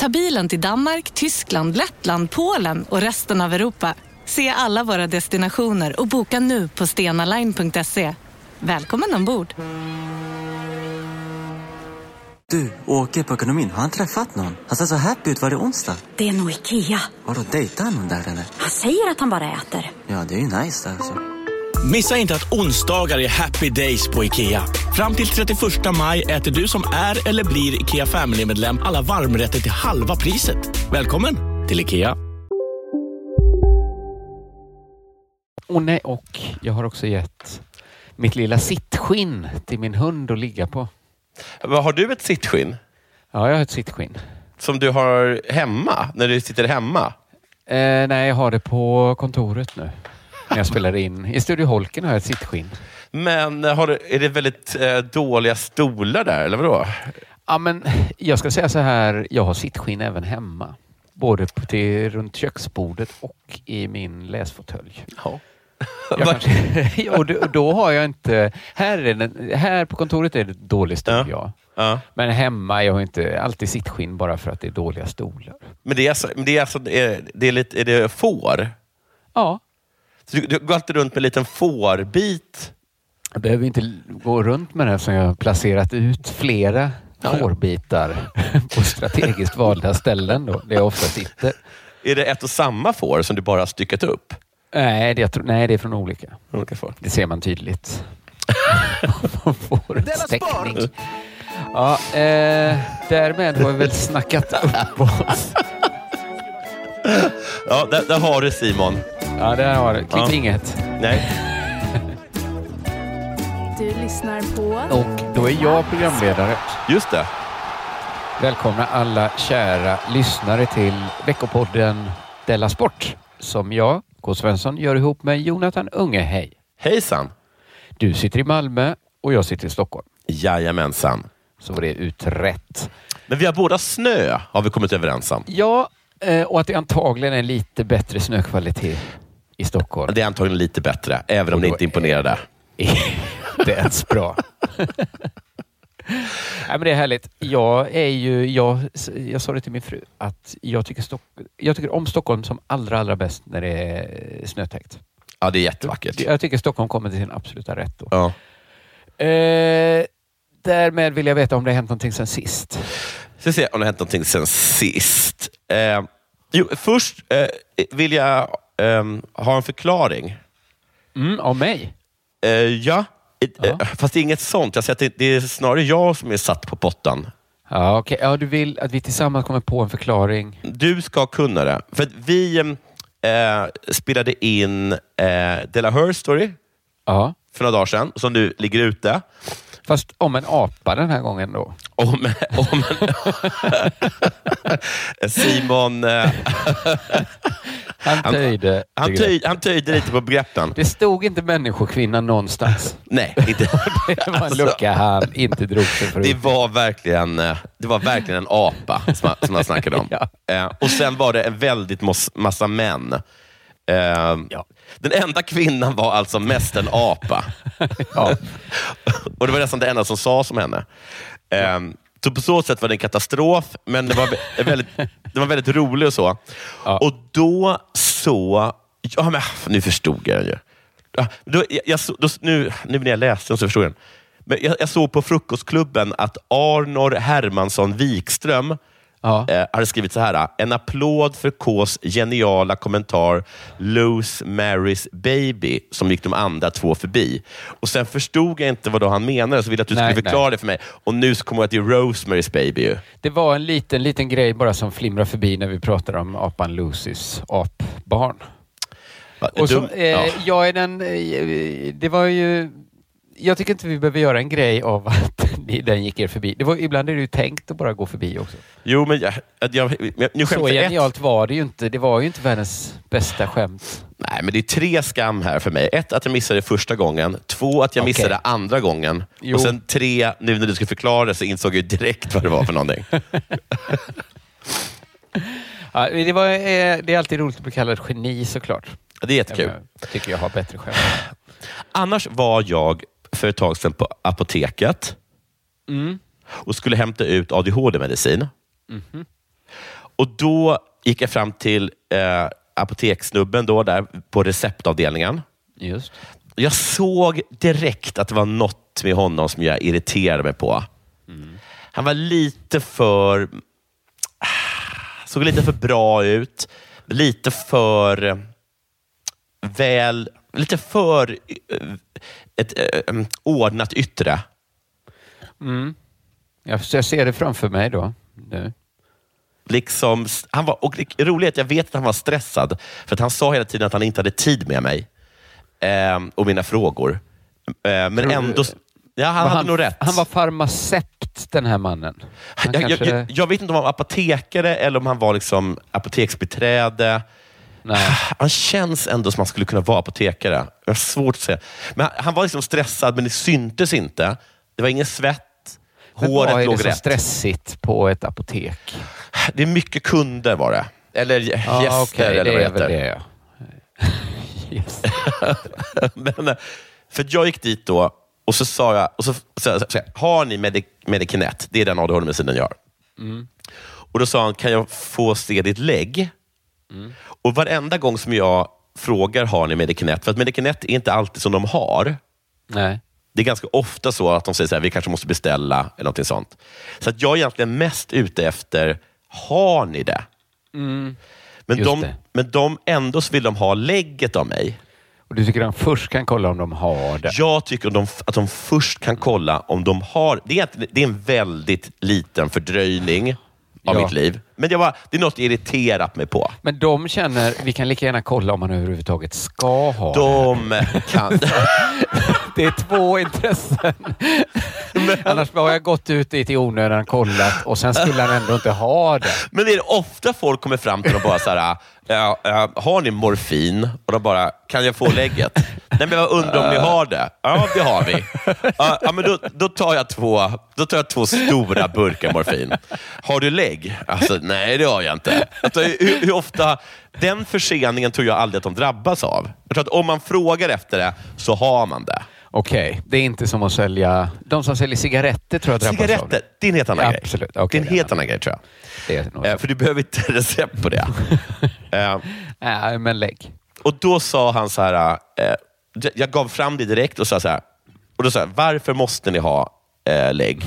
Ta bilen till Danmark, Tyskland, Lettland, Polen och resten av Europa. Se alla våra destinationer och boka nu på stenaline.se. Välkommen ombord! Du, åker på ekonomin. Har han träffat någon? Han ser så happy ut. Var det onsdag? Det är nog Ikea. Har du dejtar han någon där eller? Han säger att han bara äter. Ja, det är ju nice där alltså. Missa inte att onsdagar är happy days på IKEA. Fram till 31 maj äter du som är eller blir IKEA Family-medlem alla varmrätter till halva priset. Välkommen till IKEA. Och nej, och jag har också gett mitt lilla sittskinn till min hund att ligga på. Vad Har du ett sittskinn Ja, jag har ett sittskinn. som du har hemma, när du sitter hemma? Eh, nej, jag har det på kontoret nu. När jag spelar in. I Studio Holken har jag ett sittskinn. Men har du, är det väldigt eh, dåliga stolar där, eller vadå? Ja, men jag ska säga så här. Jag har sittskinn även hemma. Både på, till, runt köksbordet och i min läsfåtölj. Ja. Jag kanske, och då, då har jag inte... Här, är den, här på kontoret är det dålig stol, Ja. ja. Ja. Men hemma, jag har inte alltid sittskinn bara för att det är dåliga stolar. Men det är alltså, men det är, alltså det är, det är, lite, är det får? Ja, Så du, du går alltid runt med en liten fårbit? Jag behöver inte gå runt med den som jag har placerat ut flera Ja, fårbitar på strategiskt valda ställen då, där jag ofta sitter. Är det ett och samma får som du bara har styckat upp? Nej, det, tror- nej, det är från olika. Olika får. Det ser man tydligt. Fårets täckning. Ja, eh, därmed har vi väl snackat upp oss. Ja, där, där har du Simon. Ja, där har du. Klipp Ja. inget. Nej. Du lyssnar på... Och då är jag programledare. Just det. Välkomna alla kära lyssnare till veckopodden Della Sport som jag, K. Svensson, gör ihop med Jonathan Unge. Hej! Hejsan. Du sitter i Malmö och jag sitter i Stockholm. Jajamensan. Så var det utrett. Men vi har båda snö, har vi kommit överens om. Ja, eh, och att det antagligen är lite bättre snökvalitet i Stockholm. Det är antagligen lite bättre, även om då inte imponerade. Det är ens bra. Nej, men det är härligt. Jag, är ju, jag, jag sa det till min fru att jag tycker, Stock, jag tycker om Stockholm som allra, allra bäst när det är snötäckt. Ja, det är jättevackert. Jag tycker Stockholm kommer till sin absoluta rätt då. Ja. Eh, därmed vill jag veta om det har hänt någonting sen sist. Ska se om det har hänt någonting sen sist. Eh, jo, först eh, vill jag eh, ha en förklaring. Mm, av mig? Eh, ja, Ja. Eh, fast inget sånt. Jag säger att det, är snarare jag som är satt på pottan. Ja, okej. Ja, du vill att vi tillsammans kommer på en förklaring. Du ska kunna det. För vi eh, spelade in eh, Della Her Story Ja. för några dagar sedan, som nu ligger ute. Fast om en apa den här gången då. Om, om Simon, eh, Han töjde. han, töj, han töjde lite på begreppen. Det stod inte människokvinna någonstans. Nej, inte. Det var en Alltså, lucka han inte drog sig för. Det var verkligen, eh, det var verkligen en apa som, som han snackade om. Ja. Eh, och sen var det en väldigt mos, massa män. Eh, Den enda kvinnan var alltså mest en apa. Ja. och det var nästan det enda som sades om henne. Eh, så på så sätt var det en katastrof, men det var, vä- väldigt, det var väldigt roligt och så. Ja. Och då så... Ja, men, nu förstod jag den ju. Ja, då, jag, då, nu, nu när jag läste den så förstod jag den. Men jag, jag såg på Frukostklubben att Arnor Hermansson Wikström Ja. eh, hade skrivit så här. En applåd för Ks geniala kommentar Lose Marys baby, som gick de andra två förbi. Och Sen förstod jag inte vad då han menade, så ville att du Nej, skulle förklara nej. det för mig. Och nu så kommer jag till Rosemarys baby. Ju. Det var en liten, liten grej bara som flimrar förbi när vi pratar om apan Lucys apbarn. Och så, eh, ja. Jag är den... Eh, det var ju... Jag tycker inte vi behöver göra en grej av att ni- den gick er förbi. Det var, ibland är det ju tänkt att bara gå förbi också. Jo, men jag, jag, jag, nu Så jag ett. genialt var det ju inte. Det var ju inte världens bästa skämt. Nej, men det är tre skam här för mig. Ett, att jag missade första gången. Två, att jag Okej. missade andra gången. Jo. Och sen tre, nu när du ska förklara det så insåg jag direkt vad det var för någonting. Ja, det, var, eh, det är alltid roligt att bli kallad geni såklart. Det är jättekul. Jag tycker jag har bättre skämt. Annars var jag för ett tag sedan på apoteket Mm. och skulle hämta ut ADHD-medicin. Mhm. Och Då gick jag fram till eh, apotekssnubben då, där på receptavdelningen. Just. Jag såg direkt att det var något med honom som jag irriterade mig på. Han var lite för... Såg lite för bra ut. Lite för eh, väl... Lite för eh, ett eh, ordnat yttre. Mm. Jag, jag ser det framför mig då. Nu. Liksom, han var, och det roliga är att jag vet att han var stressad. För att han sa hela tiden att han inte hade tid med mig eh, och mina frågor. Eh, men Tror du- ändå... Ja, han Var hade nog rätt. Han var farmaceut den här mannen. Han jag, jag, kanske- jag, jag vet inte om han var apotekare eller om han var liksom apoteksbiträde. Nej. Han känns ändå som han skulle kunna vara apotekare. Jag har svårt att säga. Men han, han var liksom stressad, men det syntes inte. Det var ingen svett. Men vad är Håret det låg så rätt. stressigt på ett apotek? Det är mycket kunder var det. Eller Ja, gäster, okej, eller vad det heter. det. Ja. Yes. men, eh, för att jag gick dit då och så sa jag, och så, så, så, så, har ni Medic, Medikinet? Det är den ADHD-medicinen jag har. Och Då sa han, kan jag få se ditt lägg? Och varenda gång som jag frågar, har ni Medikinet? För att Medikinet är inte alltid som de har. Nej. Det är ganska ofta så att de säger så här, vi kanske måste beställa eller någonting sånt. Så att jag är egentligen mest ute efter, har ni det? Men, just de, det. men de ändå vill de ha lägget av mig. Och du tycker att de först kan kolla om de har det? Jag tycker att de, att de först kan kolla om de har... Det är, det är en väldigt liten fördröjning av Ja. mitt liv. Men jag bara, det är något jag irriterat mig på. Men de känner, vi kan lika gärna kolla om man överhuvudtaget ska ha det. De kan... Det är två intressen. Annars har jag gått ut dit i onödan kollat och sen skulle han ändå inte ha det. Men det är ofta folk kommer fram till och bara så här, ja, ja, har ni morfin? Och de bara, kan jag få lägget? Nej, men jag undrar om ni har det? Ja, det har vi. Ja, men då, då, tar jag två, då tar jag två stora burkar morfin. Har du lägg? Alltså, nej, det har jag inte. Alltså, hur, hur ofta, den förseningen tror jag aldrig att de drabbas av. Jag tror att om man frågar efter det, så har man det. Okej, det är inte som att sälja... De som säljer cigaretter tror jag drabbas av Cigaretter, det. det är en helt annan Ja, grej. absolut. Det är en det helt annan grej, tror jag. Det Eh. För du behöver inte recept på det. Eh, Nej, men lägg. Och då sa han så här, eh, jag gav fram det direkt och sa så här, och då sa jag, varför måste ni ha eh, lägg?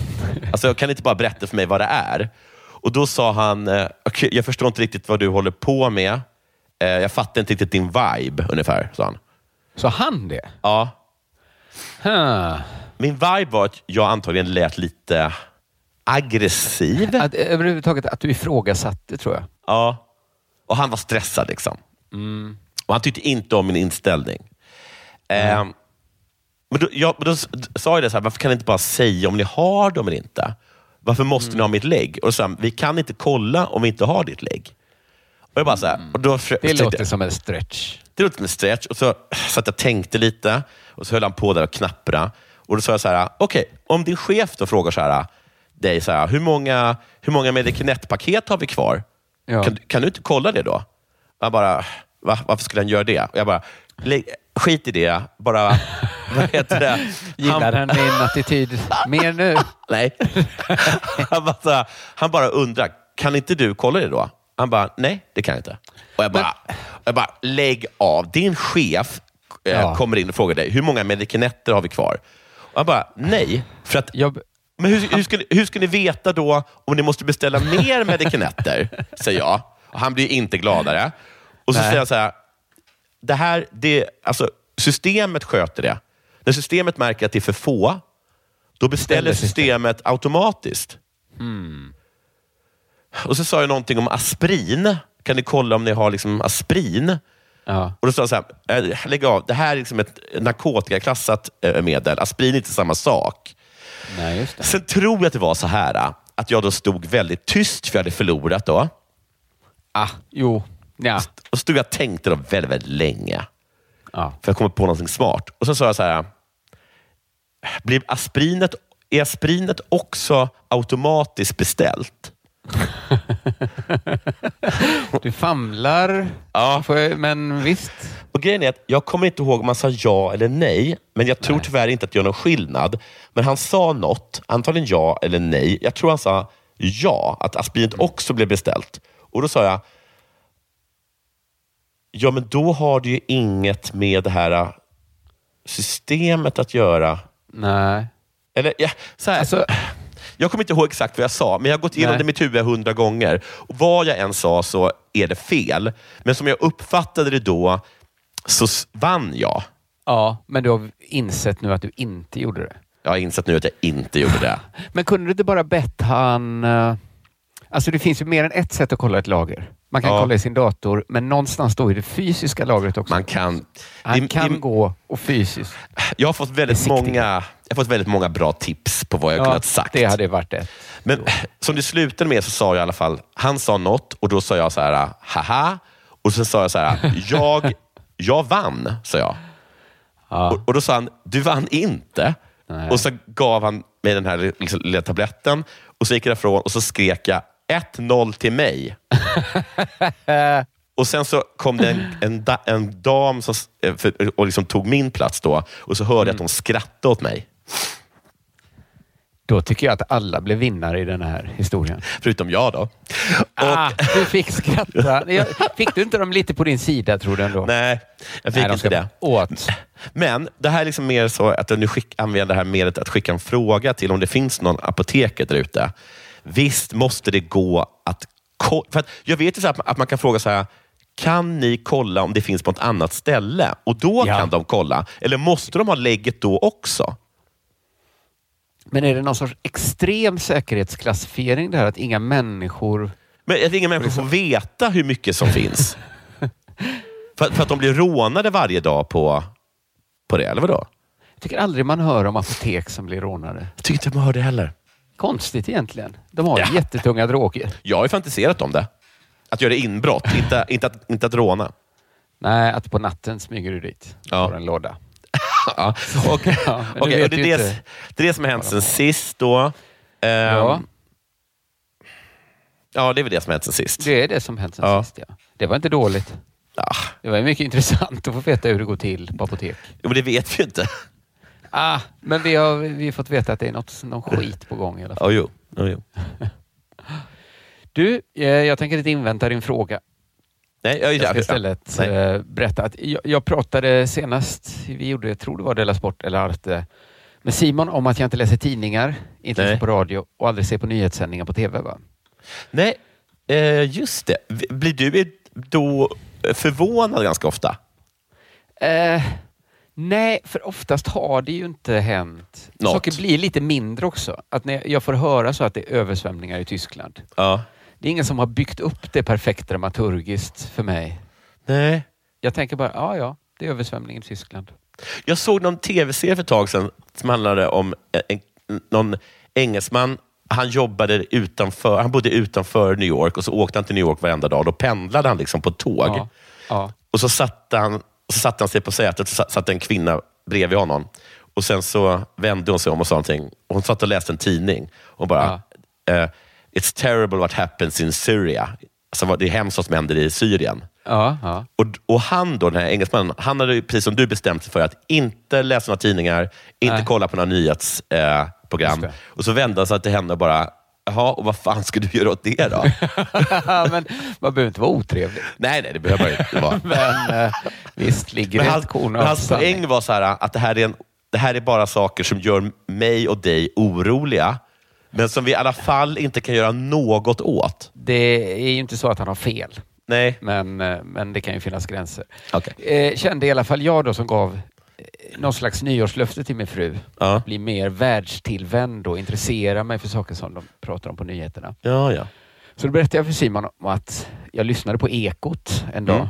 Alltså, kan ni inte bara berätta för mig vad det är? Och då sa han, eh, "Okej, jag förstår inte riktigt vad du håller på med. Eh, jag fattar inte riktigt din vibe, ungefär. Sa han. Så han det? Ja. Huh. Min vibe var att jag antagligen lät lite aggressiv. Att, överhuvudtaget att du ifrågasatte tror jag. Ja. Och han var stressad. liksom. Och Han tyckte inte om min inställning. Eh, men då, jag, då sa jag det så här, varför kan ni inte bara säga om ni har dem eller inte? Varför måste ni ha mitt lägg? Och sa han, vi kan inte kolla om vi inte har ditt lägg. Och jag bara så här, och då Det försökte- låter som en stretch. det låter som en stretch. Och så satt jag tänkte lite och så höll han på där och knappra. Och då sa jag så här, okej, om din chef då frågar så här, dig så här, hur många, hur många Medikinet-paket har vi kvar? Ja. Kan, kan du inte kolla det då? Han bara, Va? varför skulle han göra det? Och jag bara, "Lägg- skit i det. Bara, vad heter det? Gillar han min attityd mer nu? Nej. Han bara, han bara undrar, kan inte du kolla det då? Han bara, nej, det kan jag inte. Och jag bara, jag bara lägg av. Din chef eh, Ja. kommer in och frågar dig, hur många Medikinetter har vi kvar? Och jag bara, nej. För att, Jag, men hur, hur, ska ni, hur ska ni veta då om ni måste beställa mer Medikinetter? säger jag. Och han blir inte gladare. Och så Nej. säger jag så här, det här, det, alltså, systemet sköter det. När systemet märker att det är för få, då beställer Beställer system. systemet automatiskt. Och så sa jag någonting om aspirin. Kan ni kolla om ni har liksom aspirin? ja. Och då sa jag så här, äh, lägg av, det här är liksom ett narkotikaklassat eh, medel. Aspirin är inte samma sak. Nej. Sen tror jag att det var så här att jag då stod väldigt tyst för jag hade förlorat då. Ah, jo. Ja. Och stod jag och tänkte då väldigt, väldigt länge. ja. För jag kom på någonting smart. Och så sa jag så här. Blir aspirinet, är aspirinet också automatiskt beställt? Du famlar, Ja. Men visst. Och grejen är att jag kommer inte ihåg om han sa ja eller nej, men jag tror tyvärr inte att det gör någon skillnad. Men han sa något, antagligen ja eller nej. Jag tror han sa ja, att aspirinet också blev beställt. Och då sa jag, ja men då har det ju inget med det här äh, systemet att göra. Nej. Eller, ja, så här, Alltså, jag kommer inte ihåg exakt vad jag sa, men jag har gått igenom Nej. det i mitt huvud hundra gånger. Och vad jag än sa så är det fel. Men som jag uppfattade det då, så vann jag. ja, men du har insett nu att du inte gjorde det. Jag har insett nu att jag inte gjorde det. Men kunde du inte bara bett han... eh, Alltså det finns ju mer än ett sätt att kolla ett lager. Man kan Ja. kolla i sin dator, men någonstans då i det fysiska lagret också. Man kan... Han det- kan det- gå och fysiskt. Jag har fått väldigt många jag har fått väldigt många bra tips på vad jag Ja, kunnat sagt. det hade varit det. Men som det slutade med så sa jag i alla fall, han sa något och då sa jag så här, haha. Och sen sa jag så här, jag, jag vann, sa jag. Ja. Och, och då sa han, du vann inte. Nej. Och så gav han mig den här liksom, lilla tabletten och så gick jag därifrån och så skrek jag 1-0 till mig. och sen så kom det en, en, da, en dam som, eh, för, och liksom tog min plats då och så hörde jag att de skrattade åt mig. Då tycker jag att alla blev vinnare i den här historien. Förutom jag då. Och, Ah, du fick skratta. Fick du inte dem lite på din sida tror du ändå? Nej, jag fick Nej, inte det. Åt. Men det här är liksom mer så att jag nu skick, använder det här medlet att skicka en fråga till om det finns någon apoteket där ute. Visst måste det gå att... För att jag vet ju så att, att man kan fråga så här, kan ni kolla om det finns på ett annat ställe? Och då Ja. kan de kolla. Eller måste de ha lägget då också? Men är det någon sorts extrem säkerhetsklassifiering det här att inga människor... Men att inga människor får veta hur mycket som finns. För, för att de blir rånade varje dag på, på det, eller vadå? Jag tycker aldrig man hör om apotek som blir rånade. Jag tycker inte man hör det heller. Konstigt egentligen. De har Ja. jättetunga droger. Jag har ju fantiserat om det. Att göra inbrott, inte, inte, att, inte att råna. Nej, att på natten smyger du dit. Ja. Får en låda. Ja. Och, Ja, och det, är det, det är det som har hänt sen sist. Då. Ehm, Ja, ja, det är väl det som har hänt sen sist. det är det som hänt sen Ja. sist. Ja. Det var inte dåligt. Ja, Det var mycket intressant att få veta hur det går till på apotek. jo, men det vet vi inte. Ah, men vi har, vi har fått veta att det är något, någon skit på gång i alla fall. Ja, jo. Ja, jo. Du, eh, jag tänker inte invänta din fråga. Nej, jag, Jag ska istället Nej. eh, berätta att jag, jag pratade senast, vi gjorde, jag tror det var Della Sport eller Arte, med Simon om att jag inte läser tidningar, inte Nej. lyssnar på radio och aldrig ser på nyhetssändningar på TV. Va? Nej, eh, just det. Blir du då förvånad ganska ofta? Eh, nej, för oftast har det ju inte hänt. Något. Saker blir lite mindre också. Att när jag får höra så att det är översvämningar i Tyskland. Ja. Det är ingen som har byggt upp det perfekt dramaturgiskt för mig. Nej. Jag tänker bara, ja ja, det är översvämning i Tyskland. Jag såg någon tv-serie för ett tag sedan som handlade om en, en, någon engelsman. Han jobbade utanför, han bodde utanför New York och så åkte han till New York varenda dag. Då pendlade han liksom på tåg. Ja, ja. Och så satte han, så satte han sig på sätet och satt, en kvinna bredvid honom. Och Sen så vände hon sig om och sa någonting. Och hon satt och läste en tidning. Och bara, eh, It's terrible what happens in Syria. Alltså, det är hemskt vad som händer i Syrien. ja, ja. Och, och han då, den här engelsmannen, han hade precis som du bestämt sig för att inte läsa några tidningar, inte Nej. kolla på några nyhetsprogram. Eh, och så vände han sig till henne och bara, jaha, och vad fan ska du göra åt det då? men man behöver inte vara otrevlig. nej, nej, det behöver man inte vara. Men eh, visst ligger Men det ett korn men hans poäng var så här, att det här, är en, det här är bara saker som gör mig och dig oroliga, men som vi i alla fall inte kan göra något åt. Det är ju inte så att han har fel, Nej. men, eh, men det kan ju finnas gränser. Okej. Eh, kände i alla fall jag då som gav någon slags nyårslöfte till min fru. Ja. Bli mer världstillvänd och intressera mig för saker som de pratar om på nyheterna. Ja, ja. Så då berättade jag för Simon om att jag lyssnade på Ekot en dag Mm.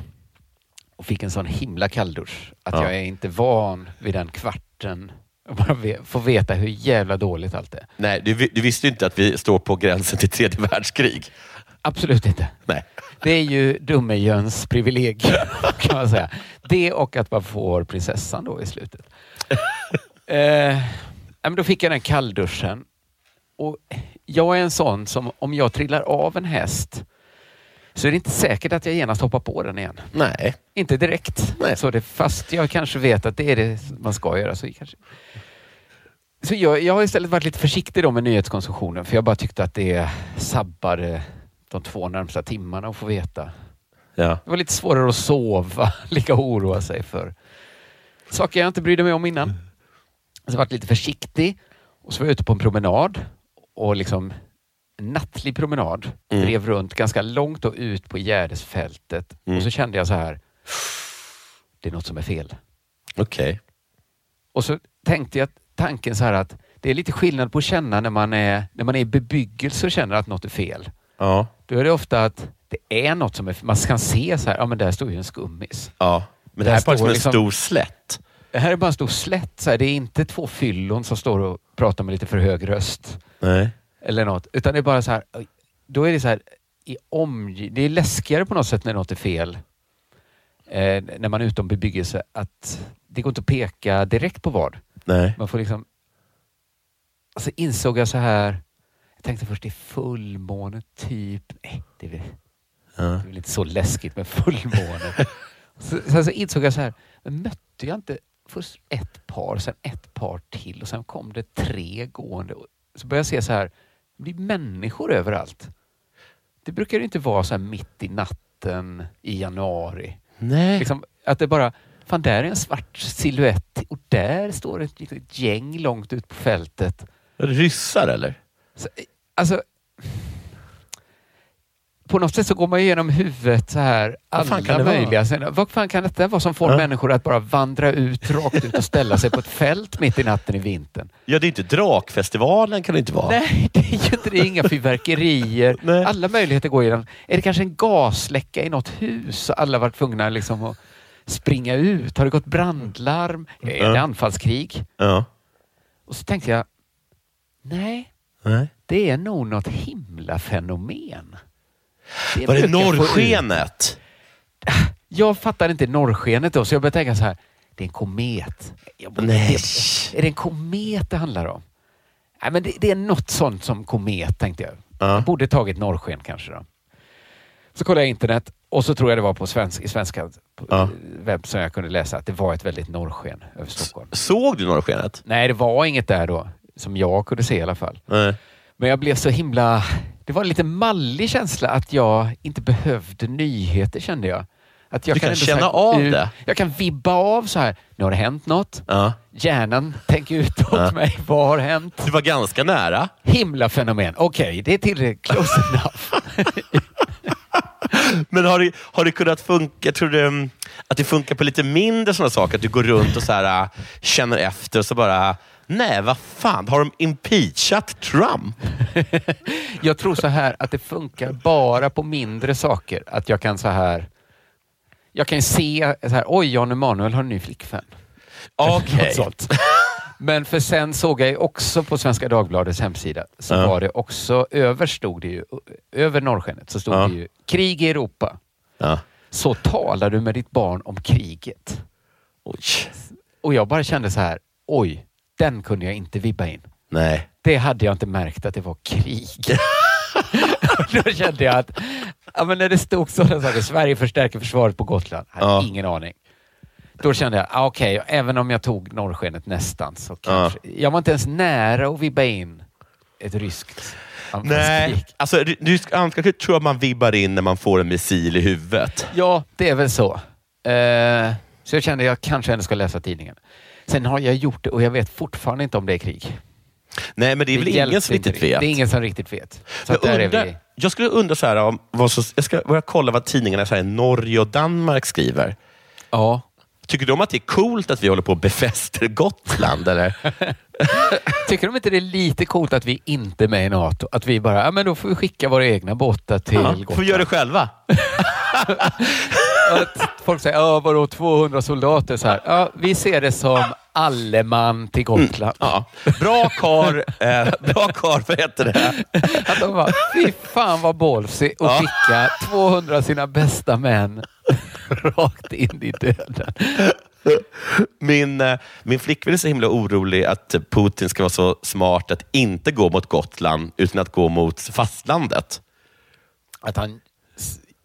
och fick en sån himla kalldusch. Att Ja. jag är inte van vid den kvarten Och bara få veta hur jävla dåligt allt är. Nej, du, du visste ju inte att vi står på gränsen till tredje världskrig. Absolut inte. Nej. Det är ju dummejöns privilegium kan man säga. Det och att man får prinsessan då i slutet. eh, men då fick jag den kallduschen. Och jag är en sån som om jag trillar av en häst så är det inte säkert att jag genast hoppar på den igen. Nej. Inte direkt. Nej. Så det, fast jag kanske vet att det är det man ska göra. Så, kanske. så jag, jag har istället varit lite försiktig då med nyhetskonsumtionen för jag bara tyckte att det sabbade de två närmsta timmarna att få veta. Ja. Det var lite svårare att sova, ligga och oroa sig för saker jag inte brydde mig om innan. Så jag varit lite försiktig och så var jag ute på en promenad och liksom en nattlig promenad. Mm. Drev runt ganska långt och ut på Gärdesfältet Mm. och så kände jag så här. Det är något som är fel. Okej. Och så tänkte jag tanken så här att det är lite skillnad på att känna när man är, när man är i bebyggelse och känner att något är fel. Ja. Då är det ofta att det är något som är, man kan se så här, ja men där står ju en skummis. ja. Men det här är bara som en liksom- stor slätt. Det här är bara en stor slätt. Så här. Det är inte två fyllon som står och pratar med lite för hög röst. Nej. Eller något. Utan det är bara så här. Då är det så här. I omg- det är läskigare på något sätt när något är fel. Eh, när man är utom bebyggelse. Att det går inte att peka direkt på vad. Nej. Man får liksom... Alltså insåg jag så här. Jag tänkte först det är fullmåne typ. Nej, det är väl, Ja. det är väl inte så läskigt med fullmåne. så, sen så insåg jag så här. Men mötte jag inte först ett par, sen ett par till och sen kom det tre gående. Så började jag se så här. Det blir människor överallt. Det brukar ju inte vara så här mitt i natten i januari. Nej. Liksom, att det bara, fan där är en svart siluett och där står ett litet gäng långt ut på fältet. Ryssar eller? Så, eh, alltså, på något sätt så går man igenom huvudet så här, Vad alla vara? möjliga. Sen, vad fan kan detta vara som får Ja. människor att bara vandra ut, rakt ut och ställa sig på ett fält mitt i natten i vintern? Ja, det är inte Drakfestivalen kan det inte vara. Nej, det är ju inte det. Inga fyrverkerier. Nej. Alla möjligheter går igenom. Är det kanske en gasläcka i något hus och alla varit tvungna liksom att springa ut? Har det gått brandlarm? Är det Ja. anfallskrig? Ja. Och så tänkte jag, nej, Nej. Det är nog något himlafenomen. Det Var det norrskenet? Jag fattade inte norrskenet då, så jag började tänka så här, det är en komet. Jag Nej. Är det en komet det handlar om? Nej, men det, det är något sånt som komet, tänkte jag. Ja. Jag borde tagit norrsken kanske då. Så kollade jag internet och så tror jag det var på svensk, i svenska Ja. webb som jag kunde läsa att det var ett väldigt norrsken över Stockholm. Såg du norrskenet? Nej, det var inget där då, som jag kunde se i alla fall. Nej. Men jag blev så himla... Det var en lite mallig känsla att jag inte behövde nyheter kände jag. Att jag Du kan så känna här av det. Jag kan vibba av så här. Nu har det hänt något. Ja. Hjärnan tänker utåt Ja. mig. Vad har hänt? Du var ganska nära. Himla fenomen. Okej, det är tillräckligt close enough. Men har det, har det kunnat funka, tror du mm, att det funkar på lite mindre sådana saker? Att du går runt och så här, äh, känner efter och så bara, nej vad fan, har de impeachat Trump? Jag tror så här att det funkar bara på mindre saker. Att jag kan så här... Jag kan se så här, oj, Jan Emanuel har en ny flickvän. Okej. Sånt. Men för sen såg jag ju också på Svenska Dagbladets hemsida, så Ja. var det också, över stod det ju, över norrskenet så stod Ja. det ju krig i Europa. Ja. Så talar du med ditt barn om kriget. Oj. Och jag bara kände så här, oj, den kunde jag inte vibba in. Nej. Det hade jag inte märkt att det var krig. Då kände jag att, ja, men när det stod sådana saker, Sverige förstärker försvaret på Gotland, hade Ja. ingen aning. Då kände jag, ah, okej, även om jag tog norrskenet nästan så kanske... Jag var inte ens nära att vibba in ett ryskt Nej, alltså rysk anfallskrig tror jag man vibbar in när man får en missil i huvudet. Ja, det är väl så. Eh, så jag kände att jag kanske ändå ska läsa tidningen. Sen har jag gjort det och jag vet fortfarande inte om det är krig. Nej, men det är väl ingen som riktigt vet. Det är ingen som riktigt vet. Så Jag, undrar, vi. jag skulle undra så här, om vad så, jag ska börja kolla vad tidningarna så här, Norge och Danmark skriver. Ja. Tycker de att det är coolt att vi håller på och befäster Gotland? eller? Tycker de inte det är lite coolt att vi inte är med i NATO? Att vi bara, ja men då får vi skicka våra egna båtar till Ja, Gotland. får vi göra det själva? folk säger, ja vadå 200 soldater? Så här. Ja, vi ser det som Alleman till Gotland. Ja. Bra kar, eh, bra kar, vad heter det? Att de bara, fy fan vad ballsy och Ja. skicka 200 av sina bästa män rakt in i döden. Min, eh, min flickvän är så himla orolig att Putin ska vara så smart att inte gå mot Gotland utan att gå mot fastlandet. Att han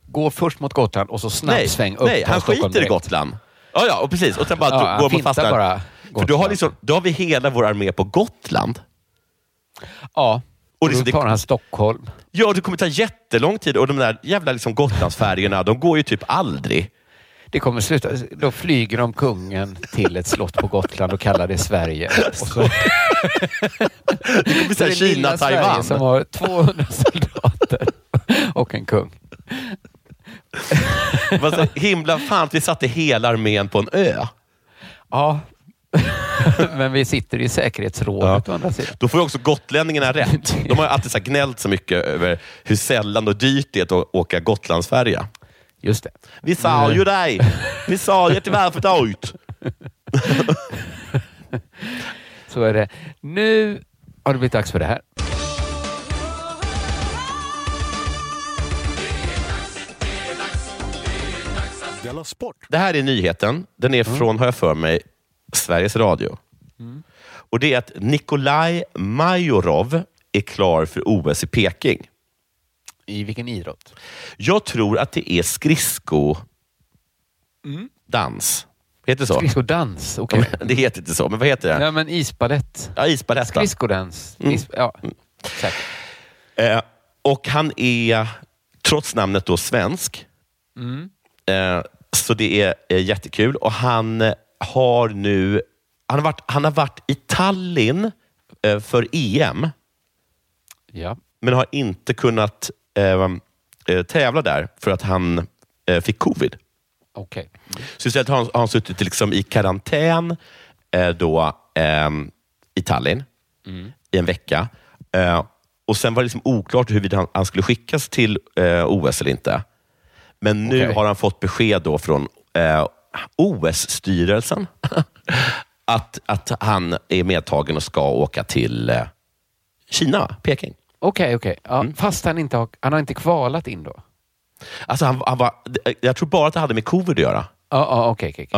går först mot Gotland och så Nej, snabbsväng upp nej han Stockholm skiter i. Gotland. Ja, ja, och precis. Och sen bara Ja, går mot fastlandet. bara För då har, Gotland. liksom, då har vi hela vår armé på Gotland. Ja, Och liksom då det- tar han Stockholm. Ja, det kommer ta jättelång tid och de där jävla liksom Gotlandsfärjorna, de går ju typ aldrig. Det kommer sluta. Då flyger de kungen till ett slott på Gotland och kallar det Sverige. Och så, Det lilla Sverige Kina-Taiwan. som har 200 soldater och en kung. Var så himla fan vi satte hela armén på en ö. Ja, men vi sitter i säkerhetsrådet Ja. å andra sidan. Då får ju också gotlänningarna rätt. De har alltid så gnällt så mycket över hur sällan och dyrt det är att åka Gotlandsfärja. Just det. Vi sa ju dig! Vi sa ju var för dyrt. Så är det. Nu har det blivit dags för det här. Della Sport! Det här är nyheten. Den är från, har jag för mig, Sveriges Radio. Och Det är att Nikolaj Majorov är klar för OS i Peking. I vilken idrott? Jag tror att det är skridskodans. Heter det så? Skridskodans, okej. Det heter inte så, men vad heter det? Ja, men isbalett. Ja, isbalett. Skridskodans. Mm. Is, ja, säkert. Eh, och han är, trots namnet då, svensk. Mm. Eh, så det är jättekul. Och han eh, har nu han har varit, han har varit i Tallinn eh, för EM, Ja. men har inte kunnat tävla där för att han fick covid. Okej. Så istället har han, har han suttit liksom i karantän då, ehm, i Tallinn i en vecka. Och Sen var det liksom oklart huruvida han, han skulle skickas till OS eller inte. Men nu Okej. har han fått besked då från eh, OS-styrelsen att, att han är medtagen och ska åka till eh, Kina, Peking. Okej, okej. Ja, Mm. Fast han inte har, han har inte kvalat in då? Alltså han, han var, jag tror bara att det hade med covid att göra. Ja, ja, okej, okej.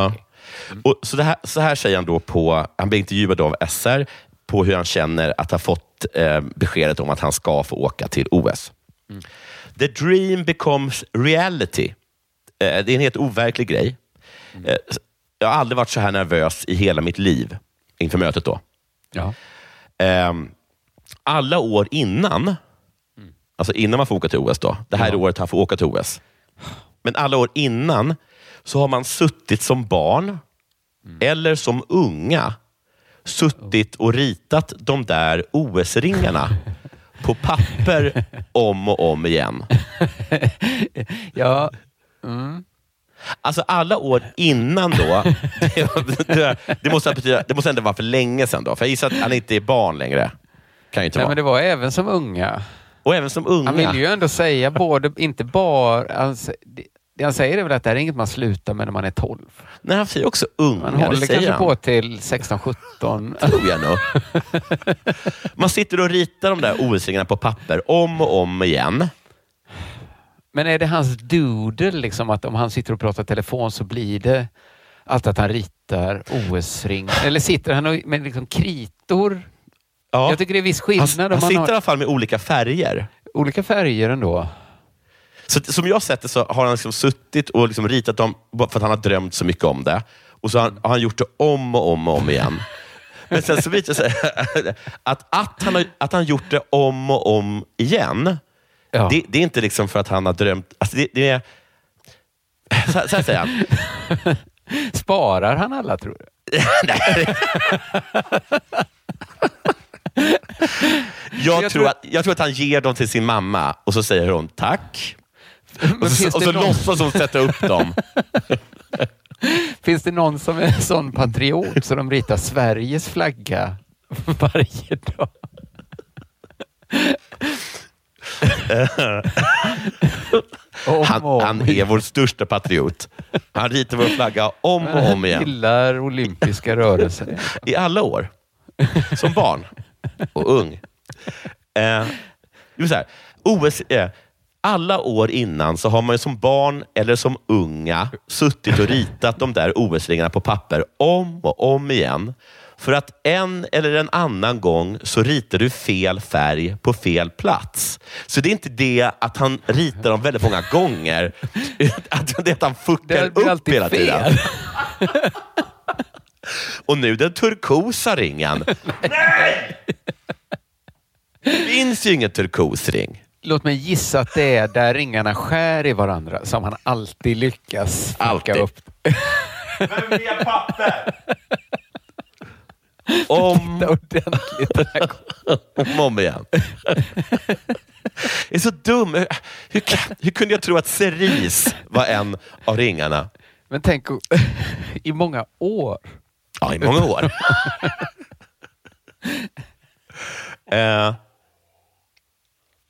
Och så, det här, så här säger han då på, han blir intervjuad av SR, på hur han känner att ha fått eh, beskedet om att han ska få åka till OS. The dream becomes reality. Eh, det är en helt overklig grej. Eh, jag har aldrig varit så här nervös i hela mitt liv inför mötet då. Ja. Ehm, alla år innan, alltså innan man får åka till OS, då, det här är året han får åka till OS. Men alla år innan så har man suttit som barn eller som unga, suttit och ritat de där OS-ringarna på papper om och om igen. ja. Mm. Alltså alla år innan då, det, det, måste betyda, det måste ändå vara för länge sedan då, för jag gissar att han inte är barn längre. Kan ju inte Nej, vara. men det var även som unga. Och även som unga. Han vill ju ändå säga både, inte bara... Han, det, det han säger är väl att det här är inget man slutar med när man är 12. Nej, han säger också unga. Man det håller kanske han. på till 16-17. tror jag nog. Man sitter och ritar de där OS-ringarna på papper om och om igen. Men är det hans doodle, liksom, att om han sitter och pratar telefon så blir det alltid att han ritar OS-ring? Eller sitter han och, med liksom kritor? Ja. Jag tycker det är viss Han, skillnad han man sitter i har alla fall med olika färger. olika färger ändå. Så, som jag sett det så har han liksom suttit och liksom ritat dem för att han har drömt så mycket om det. Och så har han, har han gjort det om och om och om igen. Men sen så visar det sig att, att, han har, att han gjort det om och om igen, Ja. det, det är inte liksom för att han har drömt... Alltså det, det är, så, så här säger han. Sparar han alla tror du? Nej. jag, Jag tror tror- att, jag tror att han ger dem till sin mamma och så säger hon tack. Och så, och så någon- låtsas hon sätta upp dem. Finns det någon som är en sån patriot så de ritar Sveriges flagga varje dag? Han, han är vår största patriot. Han ritar vår flagga om och om Han igen. gillar olympiska rörelser. I alla år. Som barn och ung. Eh, det vill säga, OS, eh, alla år innan så har man som barn eller som unga suttit och ritat de där OS-ringarna på papper om och om igen. För att en eller en annan gång så ritar du fel färg på fel plats. Så det är inte det att han ritar dem väldigt många gånger, att det är att han fuckar upp hela tiden. fel. Och nu den turkosa ringen. Nej! Det finns ju ingen turkosring. Låt mig gissa att det är där ringarna skär i varandra som han alltid lyckas Alltid. upp. Men mer papper! Om Det ordentligt den här om, om igen. Jag är så dum. Hur, kan- hur kunde jag tro att cerise var en av ringarna? Men tänk i många år. Ja, i många år. eh,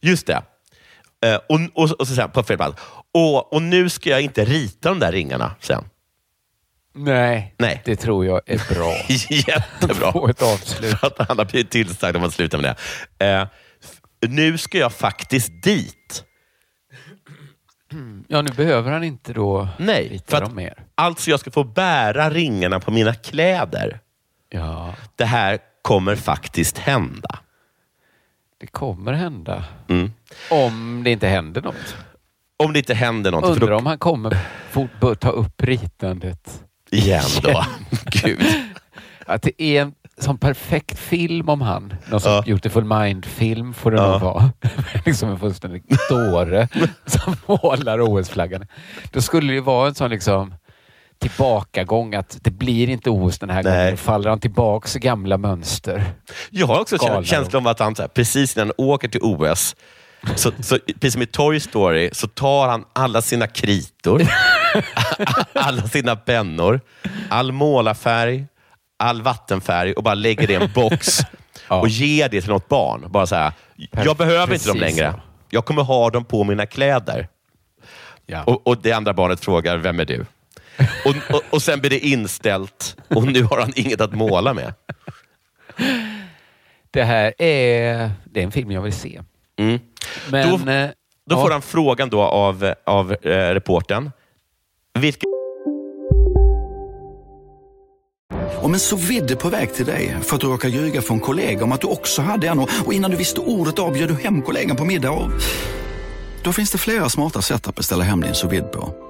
just det. Eh, och, och, och så sen på fel plats. Och, och nu ska jag inte rita de där ringarna sen. Nej, Nej. det tror jag är bra. Jättebra. Få ett avslut. För att han har blivit tillsagd om att sluta med det. F- nu ska jag faktiskt dit. Ja, nu behöver han inte då Nej, rita för dem mer. Alltså, jag ska få bära ringarna på mina kläder. Ja, Det här kommer faktiskt hända. Det kommer hända. Mm. Om det inte händer något. Om det inte händer. För Undrar då, om han kommer fort ta upp ritandet. igen då. Gud. Att det är en sån perfekt film om han. Någon sån Ja. Beautiful Mind-film får det Ja. nog vara. liksom en fullständig dåre som målar OS-flaggan. Då skulle det ju vara en sån liksom tillbakagång att det blir inte OS den här Nej. gången. Faller han tillbaks i gamla mönster. Jag har också känt känslan om att han här, precis innan han åker till OS, så, så, precis som i Toy Story, så tar han alla sina kritor, alla sina pennor, all målarfärg, all vattenfärg och bara lägger det i en box Ja. och ger det till något barn. Bara så här, jag behöver inte dem Precis längre. Jag kommer ha dem på mina kläder. Ja. Och, och det andra barnet frågar, vem är du? Och, och, och sen blir det inställt och nu har han inget att måla med. Det här är, det är en film jag vill se. Mm. Men, Då- eh, Då ja, får han frågan då av, av eh, reportern. Vilka Om en så vidde på väg till dig för att du råkar ljuga från kollega om att du också hade en och och innan du visste ordet av du hem kollegan på middag och... Då finns det flera smarta sätt att beställa hem din sous på.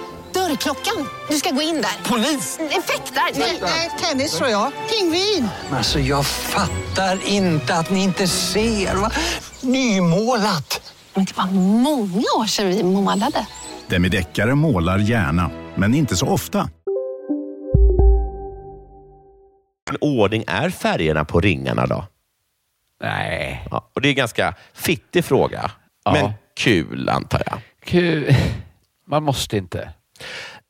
Dörrklockan. Du ska gå in där. Polis? Effektar? Nej, tennis tror jag. Pingvin. Alltså jag fattar inte att ni inte ser. Va? Nymålat! Men det var många år sedan vi målade. Demideckare målar gärna, men inte så ofta. ordning är färgerna på ringarna då? Nej. Ja, och det är en ganska fittig fråga, Ja. men kul antar jag. Kul. Man måste inte.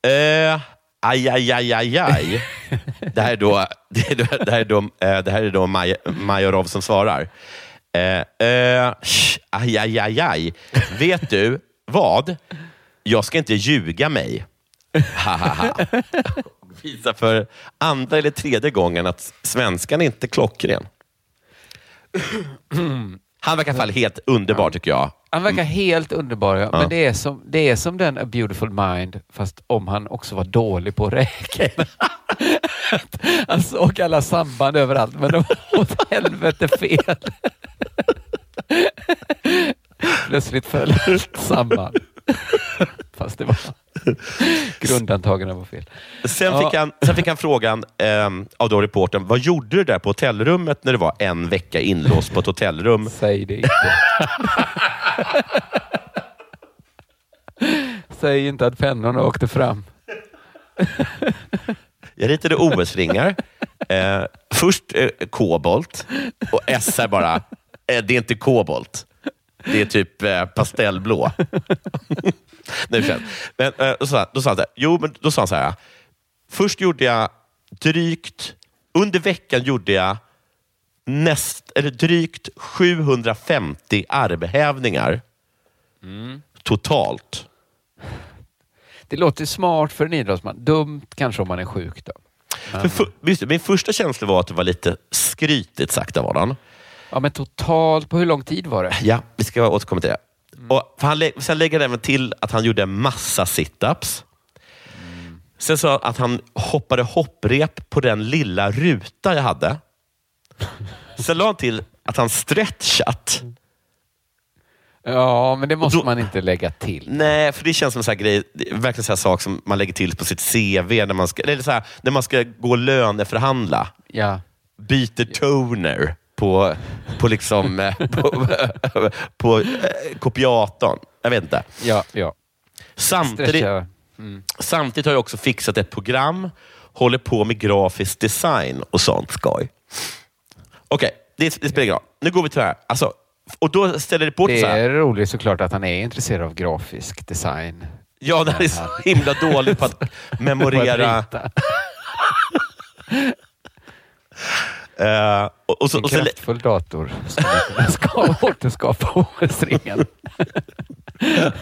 Eh, aj, aj, aj, aj, aj. Det här är då, det det här är då, eh, det här är då Maj, Majorov som svarar. Eh, eh, sh, aj, aj, aj, aj. Vet du vad? Jag ska inte ljuga mig. Ha, ha, ha. Visa för andra eller tredje gången att svenskan är inte klockren. Han verkar i alla fall helt underbar tycker jag. Han verkar helt underbar, ja. Men det är, som, det är som den A Beautiful Mind, fast om han också var dålig på att räkna. han såg alla samband överallt, men de var åt helvete fel. Plötsligt föll allt samman. Fast det var grundantagen var fel. Sen, Ja. fick han, sen fick han frågan ehm, av då reportern, vad gjorde du där på hotellrummet när du var en vecka inlåst på ett hotellrum? Säg det inte. Säg inte att pennorna åkte fram. Jag ritade OS-ringar. Eh, först eh, kobolt och S är bara, eh, det är inte kobolt. Det är typ eh, pastellblå. För- men, eh, då sa han så här, jo, men då sa han så här. Först gjorde jag drygt, under veckan gjorde jag näst, eller drygt 750 armhävningar totalt. Det låter smart för en idrottsman. Dumt kanske om man är sjuk då. För, för, visst, min första känsla var att det var lite skrytigt sagt av honom. Ja, men totalt, på hur lång tid var det? Ja, vi ska återkomma till det. Och för han, lä- sen lägger han även till att han gjorde massa situps. Sen sa han att han hoppade hopprep på den lilla ruta jag hade. Sen la han till att han stretchat. Ja, men det måste man inte lägga till. Nej, för det känns som en sån grej, verkligen så här sak som man lägger till på sitt CV när man ska, eller så här, när man ska gå och löneförhandla. Ja. Byter toner på, på, liksom, eh, på, på eh, kopiatorn. Jag vet inte. Ja, ja. Samtidigt. Mm. samtidigt har jag också fixat ett program, håller på med grafisk design och sånt skoj. Okej, det, det spelar ingen roll. Nu går vi till det här. Alltså, och då ställer reportern Det så här. är roligt såklart att han är intresserad av grafisk design. Ja, det här är så himla dåligt på att memorera. Eh, och, och, så, En och så, kraftfull dator som ska återskapa OS-ringen.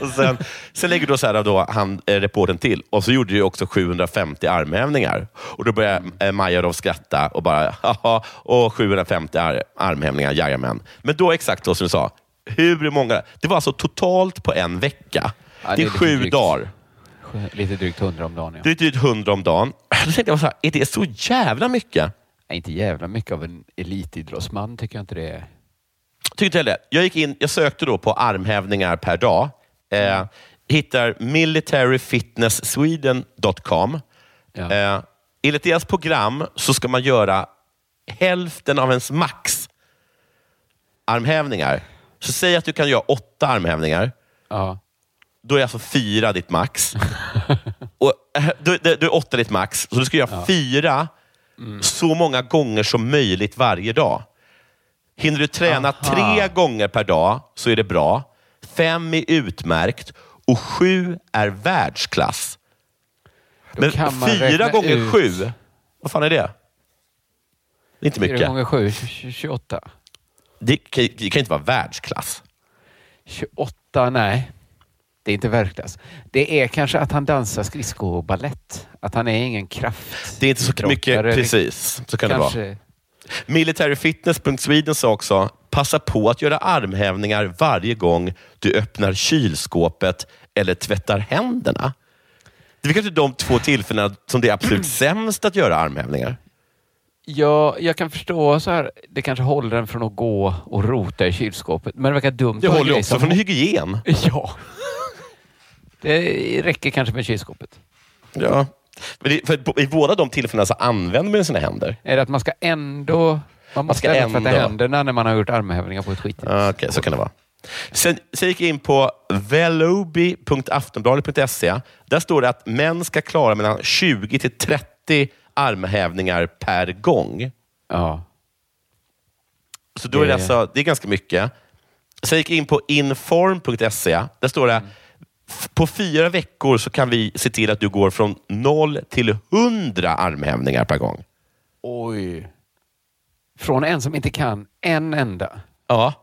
sen, sen lägger då så här då han eh, reporten till och så gjorde ju också 750 armhävningar. Och Då började eh, Majarov skratta och bara, haha, och 750 ar armhävningar, jajamän. Men då exakt så som du sa, hur många? Det var alltså totalt på en vecka. Ja, det det är är lite sju drygt. dagar. Lite drygt hundra om dagen. Ja. Det är drygt 100 om dagen. Då tänkte jag så här, är det så jävla mycket? Nej, inte jävla mycket av en elitidrottsman tycker jag inte det är. Tyckte jag det. Jag gick in, jag sökte då på armhävningar per dag. Eh, hittar militaryfitnesssweden.com. Ja. Eh, enligt deras program så ska man göra hälften av ens max armhävningar. Så säg att du kan göra åtta armhävningar. Ja. Då är alltså fyra ditt max. och, eh, då, då, då är åtta ditt max. Så du ska göra fyra så många gånger som möjligt varje dag. Hinner du träna Aha. tre gånger per dag så är det bra. Fem är utmärkt och sju är världsklass. Då Men fyra gånger ut- sju, vad fan är det? Det är inte Fyra mycket. gånger sju, 20 28. Det kan, det kan inte vara världsklass. 28, nej. Det är inte världsklass. Det är kanske att han dansar skridskoballett. Att han är ingen kraft. Det är inte så mycket, precis. Så kan det vara. kanske, Militaryfitness.sweden sa också, passa på att göra armhävningar varje gång du öppnar kylskåpet eller tvättar händerna. Det är kanske de två tillfällena som det är absolut sämst att göra armhävningar. Ja, jag kan förstå så här. Det kanske håller en från att gå och rota i kylskåpet. Men det verkar dumt. Det håller också som- från hygien. Ja. Det räcker kanske med kylskåpet. Ja. Det, för I båda de tillfällena så använder man sina händer. Är det att man ska ändå... Man måste ska ändå tvätta händerna när man har gjort armhävningar på ett skit. Ja, Okej, så kan det vara. Sen, sen gick jag in på velobi.aftonbladet.se. Där står det att män ska klara mellan 20 till 30 armhävningar per gång. Ja. Så då är det, alltså, det är ganska mycket. Sen gick jag in på inform.se. Där står det "F- på fyra veckor så kan vi se till att du går från 0 till 100 armhävningar per gång. Oj. Från en som inte kan en enda Ja,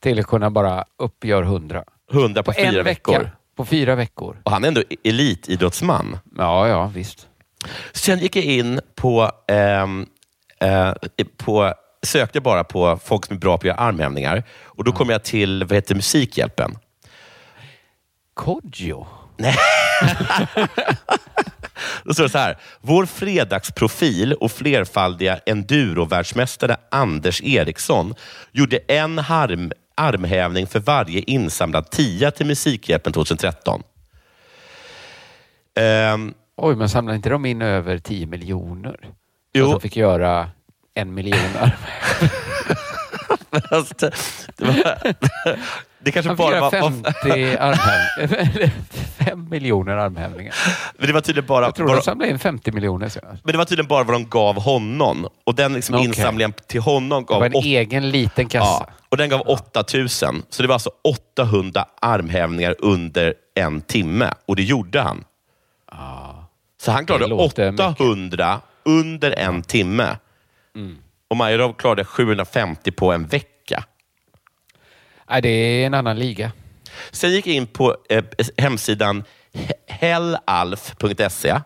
till att kunna bara uppgör hundra. 100 på, På en fyra vecka. veckor. På fyra veckor. Och han är ändå elitidrottsman. Ja, ja, visst. Sen gick jag in på, ehm, eh, på sökte bara på folk som är bra på att göra armhävningar. Och då kom jag till vad heter Musikhjälpen. Kodjo? Nej. Då står det så här. Vår fredagsprofil och flerfaldiga endurovärldsmästare Anders Eriksson gjorde en arm, armhävning för varje insamlad tia till Musikhjälpen 2013. Ehm, Oj, men samlade inte de in över 10 miljoner? Så Jo. att de fick göra en miljon armhävningar. Fast det, var, det kanske bara var... 50 armhävningar. fem miljoner armhävningar. Men det var tydligen bara... Jag tror bara de samlade in 50 miljoner senast. men det var tydligen bara vad de gav honom. Och den liksom Okej. insamlingen till honom Det gav var en åt- egen liten kassa. Ja, och den gav 8000. Så det var alltså 800 armhävningar under en timme. Och det gjorde han. Så han klarade Det låter 800 under en timme. Mm. Och Majorov klarade 750 på en vecka. Nej, det är en annan liga. Sen gick jag in på eh, hemsidan he- hellalf.se.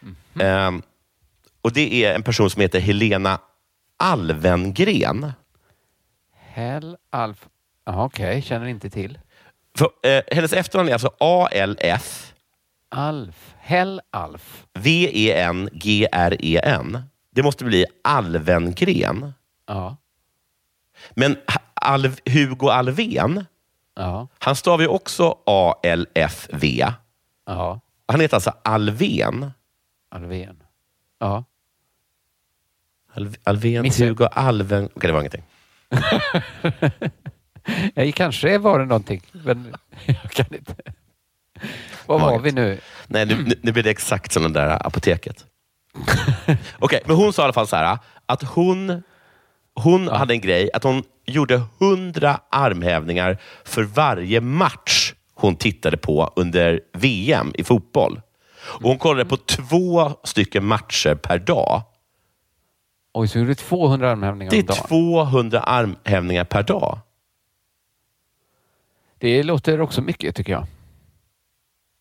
Mhm. Ehm, och Det är en person som heter Helena Alvengren. Hell Alf... Jaha, Okej, känner inte till. För, eh, hennes efternamn är alltså A-L-F Alf. Hell Alf. V-E-N-G-R-E-N. Det måste bli Alvengren. Ja. Men Alv, Hugo Alvén, Ja. han stavar ju också A-L-F-V. Ja. Han heter alltså Alvén. Alvén. Ja. Alv, Alvén, Missar- Hugo, Alven... Okej, det var ingenting. Ja, kanske var det någonting, men jag kan inte. Vad var vi nu? Nej, nu, nu, nu blir det exakt som det där apoteket. Okej, men hon sa i alla fall så här att hon, hon hade en grej att hon gjorde hundra armhävningar för varje match hon tittade på under VM i fotboll. Och hon kollade på två stycken matcher per dag. Oj, så gjorde du 200 armhävningar Det om är dagen. 200 armhävningar per dag. Det låter också mycket tycker jag.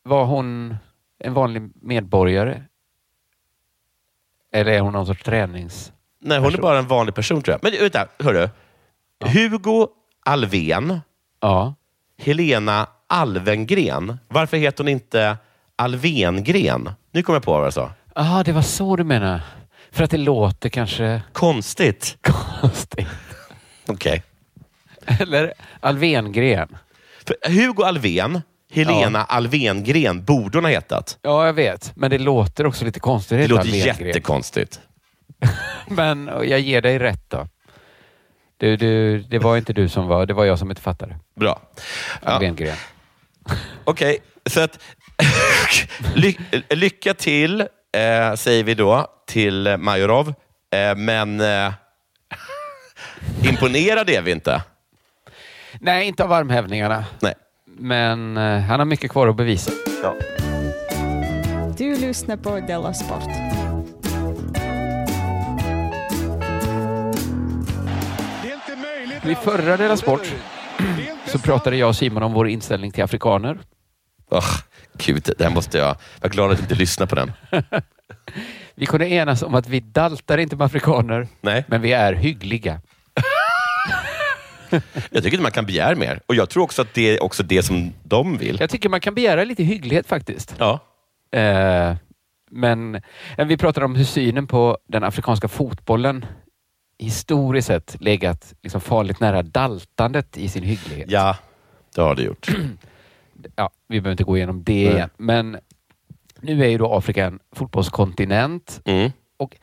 Var hon en vanlig medborgare? Eller är hon någon sorts tränings... Nej, hon är bara en vanlig person tror jag. Men vänta, hörru. Hugo Alvén, Ja. Helena Alvengren. Varför heter hon inte Alvengren? Nu kommer jag på vad jag sa. Jaha, det var så du menar. För att det låter kanske Konstigt. konstigt. Okej. Eller Alvengren. För Hugo Alvén, Helena Alvengren borde hon ha hetat. Ja, jag vet. Men det låter också lite konstigt. Det låter Alvengren. jättekonstigt. Men jag ger dig rätt då. Du, du, det var inte du som var, det var jag som inte fattade. Bra. Ja, Alvengren. Okej, så att ly lycka till eh, säger vi då till Majorov. Eh, men eh, imponerade är vi inte. Nej, inte av armhävningarna. Nej. Men eh, han har mycket kvar att bevisa. Ja. Du lyssnar på Della Sport. Vid förra Dela Sport så pratade jag och Simon om vår inställning till afrikaner. Oh, Gud, det här måste jag... Jag är glad att inte lyssnar på den. Vi kunde enas om att vi daltar inte med afrikaner, Nej. men vi är hyggliga. Jag tycker inte man kan begära mer. Och jag tror också att det är också det som de vill. Jag tycker man kan begära lite hygglighet faktiskt. Ja. Eh, men vi pratade om hur synen på den afrikanska fotbollen historiskt sett legat liksom farligt nära daltandet i sin hygglighet. Ja, det har det gjort. Ja, vi behöver inte gå igenom det Nej. igen. Men nu är ju då Afrika en fotbollskontinent Mm. och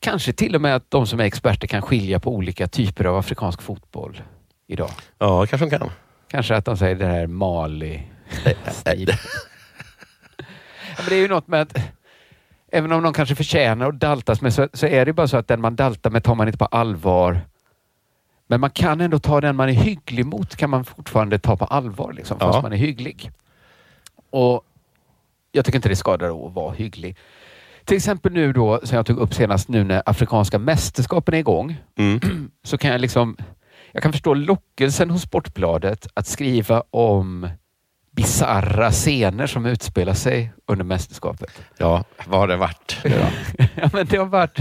kanske till och med att de som är experter kan skilja på olika typer av afrikansk fotboll idag. Ja, kanske de kan. Kanske att de säger det här är Mali. ja, men det är ju något med att även om de kanske förtjänar att daltas med så, så är det bara så att den man daltar med tar man inte på allvar. Men man kan ändå ta den man är hygglig mot kan man fortfarande ta på allvar liksom, fast Ja. man är hygglig. Och jag tycker inte det skadar att vara hygglig. Till exempel nu då, som jag tog upp senast nu när afrikanska mästerskapen är igång, Mm. så kan jag liksom jag kan förstå lockelsen hos Sportbladet att skriva om bizarra scener som utspelar sig under mästerskapet. Ja, vad har det varit? ja, men det har varit...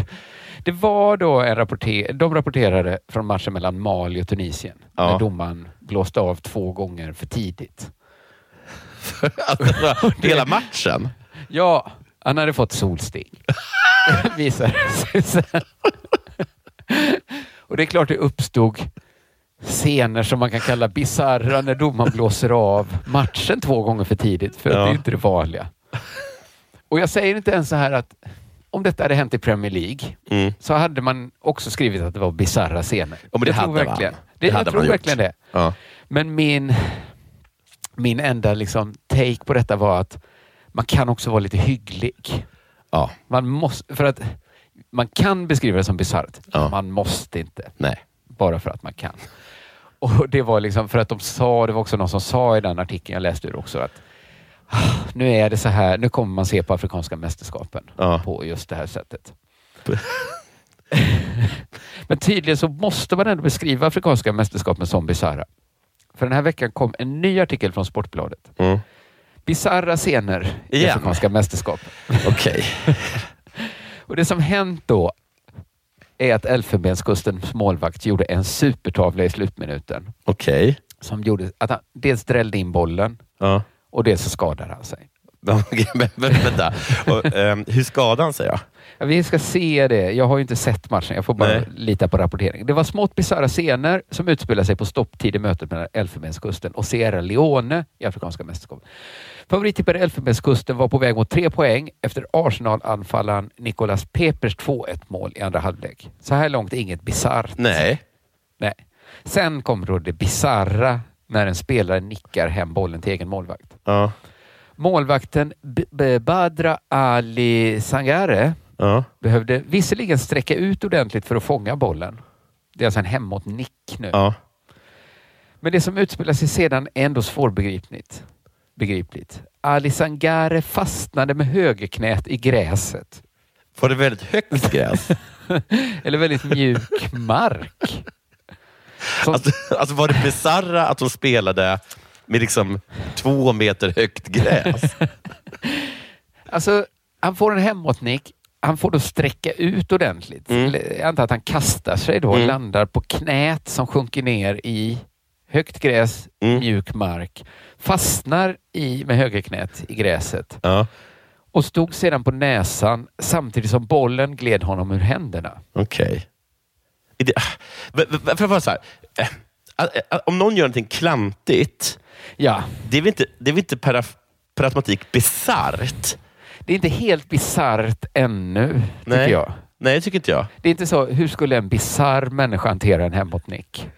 Det var då en rapporter, de rapporterade från matchen mellan Mali och Tunisien. Ja. När domaren blåste av två gånger för tidigt. Alltså, Hela matchen? Ja, han hade fått solsting. Visade sig sen. Och det är klart det uppstod scener som man kan kalla bizarra när domaren blåser av matchen två gånger för tidigt. För Ja. det är inte det vanliga. Och jag säger inte ens så här att om detta hade hänt i Premier League Mm. så hade man också skrivit att det var bizarra scener. Ja, det jag hade tror man. verkligen, Det det, jag hade tror man gjort. verkligen det. Ja. Men min... min enda liksom, take på detta var att man kan också vara lite hygglig. Ja. Man, måste, för att, man kan beskriva det som bisarrt. Man måste inte. Nej. Bara för att man kan. Och det var liksom för att de sa, det var också någon som sa i den artikeln jag läste ur också att "Ah, nu är det så här, nu kommer man se på Afrikanska mästerskapen på just det här sättet. Men tydligen så måste man ändå beskriva Afrikanska mästerskapen som bisarra. För den här veckan kom en ny artikel från Sportbladet. Mm. Bisarra scener i Igen? Afrikanska mästerskapen. Okej. Och det som hänt då är att Elfenbenskustens målvakt gjorde en supertavla i slutminuten. Okej. Som gjorde att han dels drällde in bollen Ja. och dels så skadade han sig. Vänta. Och, ehm, hur skadade han sig då? Ja, vi ska se det. Jag har ju inte sett matchen. Jag får bara Nej. lita på rapporteringen. Det var smått bisarra scener som utspelade sig på stopptid i mötet mellan Elfenbenskusten och Sierra Leone i Afrikanska mästerskapet. Favorittippade Elfenbenskusten var på väg mot tre poäng efter Arsenal-anfallaren Nicolas Pepers 2-1 mål i andra halvlek. Så här långt inget bisarrt. Nej. Nej. Sen kommer då det bisarra när en spelare nickar hem bollen till egen målvakt. Ja. Målvakten B- Badra Ali Sangare Ja. behövde visserligen sträcka ut ordentligt för att fånga bollen. Det är alltså en hemåt-nick nu. Ja. Men det som utspelar sig sedan är ändå svårbegripligt. Begripligt. Ali Sangare fastnade med högerknät i gräset. Var det väldigt högt gräs? Eller väldigt mjuk mark. Alltså, alltså var det bisarra att de spelade med liksom två meter högt gräs? Alltså, han får en hemåtnick. Han får då sträcka ut ordentligt. Mm. Jag antar att han kastar sig då och Mm. landar på knät som sjunker ner i högt gräs, Mm. mjuk mark. Fastnar i, med högerknät i gräset Ja. och stod sedan på näsan samtidigt som bollen gled honom ur händerna. Okej. Är det- v- v- Får jag bara så här. eh, ä- Om någon gör någonting klantigt, Ja, det är väl inte, det är inte per, per automatik bisarrt? det är inte helt bisarrt ännu, tycker Nej. jag. Nej, det tycker inte jag. Det är inte så, hur skulle en bisarr människa hantera en hemåtnick?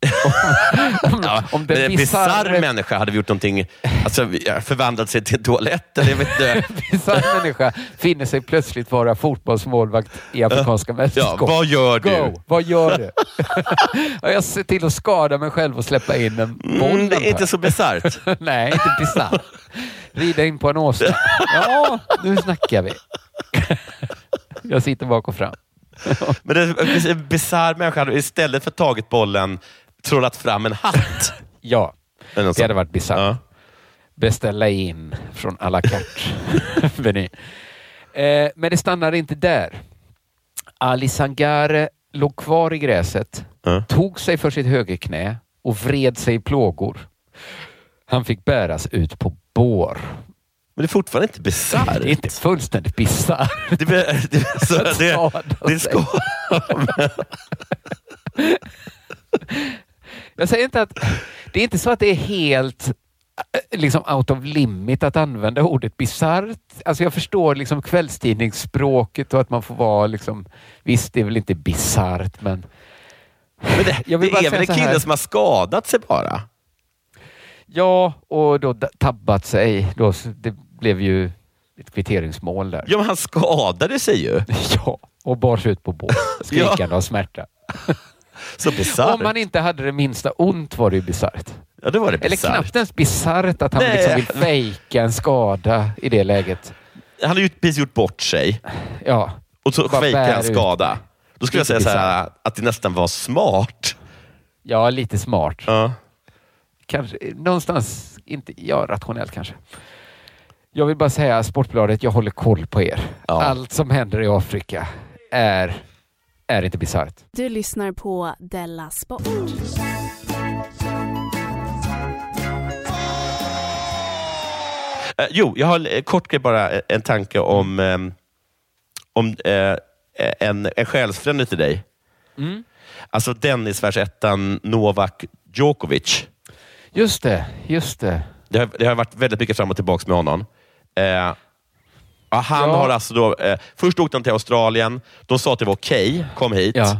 om, Ja, den en bisarr människa hade vi gjort någonting, alltså ja, förvandlat sig till en toalett eller jag vet inte. bisarr människa finner sig plötsligt vara fotbollsmålvakt i Afrikanska Ja, mästerskap. vad gör du? Go! Vad gör du? ja, jag ser till att skada mig själv och släppa in en boll. Mm, det är inte så bisarrt. Nej, inte bisarr. Rida in på en åsna. Ja, nu snackar vi. jag sitter bak och fram. Men det- en bisarr människa hade istället för tagit bollen trollat fram en hatt. Ja, det hade varit bisarrt. Ja. Beställa in från à la carte. Eh, men det stannar inte där. Ali Sangare låg kvar i gräset, Ja. tog sig för sitt högerknä och vred sig i plågor. Han fick bäras ut på bår. Men det är fortfarande inte bisarrt. Det är inte fullständigt bisarrt. Det, det, det, så, det, Skada det sig. Jag säger inte att det är inte så att det är helt eh, liksom out of limit att använda ordet bisarrt. Alltså jag förstår liksom kvällstidningsspråket och att man får vara liksom, visst det är väl inte bisarrt men men det, Jag vill det bara är väl en kille som har skadat sig bara? ja, och då tabbat sig. Då, det blev ju ett kvitteringsmål där. Ja, men han skadade sig ju. Ja, och bars ut på båt skrikande av smärta. Så bisarrt. Om man inte hade det minsta ont var det ju bisarrt. Ja, det var det Eller bisarrt. knappt ens bisarrt att han Nej. liksom vill fejka en skada i det läget. Han har ju precis gjort bort sig Ja, och så fejkar han ut. skada. Då skulle jag säga här, att det nästan var smart. ja lite smart. Ja. Kanske, någonstans, inte, ja rationellt kanske. Jag vill bara säga Sportbladet, jag håller koll på er. Ja. Allt som händer i Afrika är, är inte bisarrt. Du lyssnar på Della Sport. Eh, jo, jag har eh, kort grej bara eh, en tanke om, ehm, om eh, en, en själsfrände till dig. Mm. Alltså Dennis-världsettan Novak Djokovic. Just det, just det. Det har, det har varit väldigt mycket fram och tillbaka med honom. Ja, han Ja. har alltså då, eh, först åkte han till Australien. De sa att det var okej, kom hit. Ja.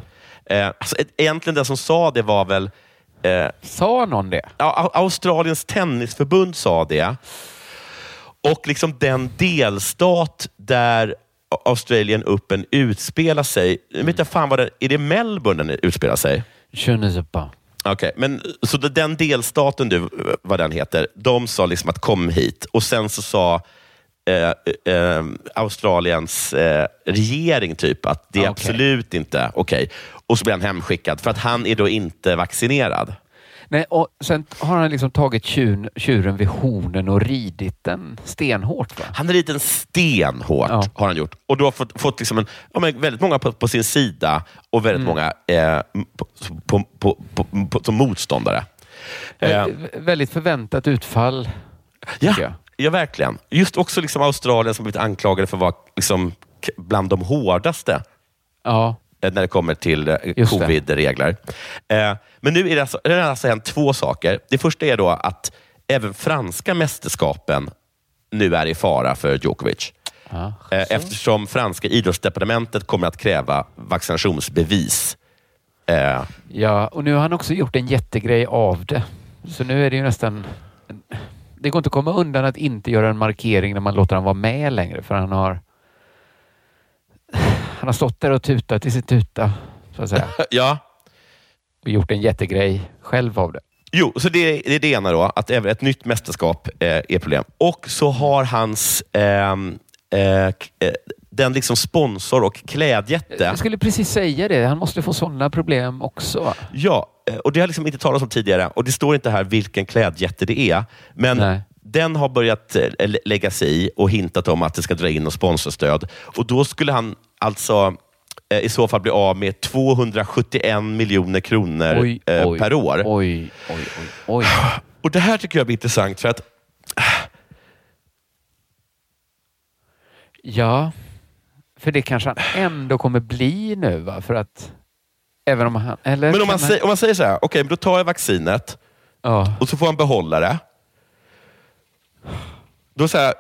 Eh, alltså, egentligen den som sa det var väl Eh, sa någon det? Ja, Au- Australiens tennisförbund sa det. Och liksom den delstat där Australian Open utspelar sig. Jag vet inte fan vad det är. det Melbourne den utspelar sig? Je. Okej, men så den delstaten, du, vad den heter, de sa liksom att kom hit. Och sen så sa eh, eh, Australiens eh, regering typ att det är Okej. absolut inte okej. Och så blir han hemskickad, för att han är då inte vaccinerad. Nej, och sen har han liksom tagit tjun, tjuren vid hornen och ridit den stenhårt. Va? Han har ridit den stenhårt, har han gjort. Och då har fått, fått liksom en, ja, väldigt många på, på sin sida och väldigt Mm. många eh, på, på, som motståndare. Eh, Vä- Väldigt förväntat utfall. Ja. Ja, verkligen. Just också liksom Australien som blivit anklagade för att vara liksom bland de hårdaste Ja. eh, när det kommer till eh, covid-regler. Eh, men nu är det, alltså, det har alltså hänt två saker. Det första är då att även franska mästerskapen nu är i fara för Djokovic. Ja. Eh, eftersom franska idrottsdepartementet kommer att kräva vaccinationsbevis. Ja, och nu har han också gjort en jättegrej av det. Så nu är det ju nästan... Det går inte att komma undan att inte göra en markering när man låter han vara med längre, för han har... Han har stått där och tutat i sin tuta, så att säga. ja, Och gjort en jättegrej själv av det. Jo, så det, det är det ena då, att även ett nytt mästerskap eh, är problem. Och så har hans, ehm, eh, eh, den liksom sponsor och klädjätte. Jag skulle precis säga det. Han måste få sådana problem också. Ja, eh, och det har liksom inte talats om tidigare och det står inte här vilken klädjätte det är. Men Nej. den har börjat eh, lä- lägga sig i och hintat om att det ska dra in något sponsorstöd. Och då skulle han alltså eh, i så fall bli av med 271 miljoner kronor Oj, oj, per år. Oj, oj, oj, oj. Och Det här tycker jag blir intressant för att Ja, för det kanske han ändå kommer bli nu, va? För att... Även om han... Eller Men om man, säger, om man säger så här, okej, men då tar jag vaccinet Ja. och så får han behålla det. Då så här,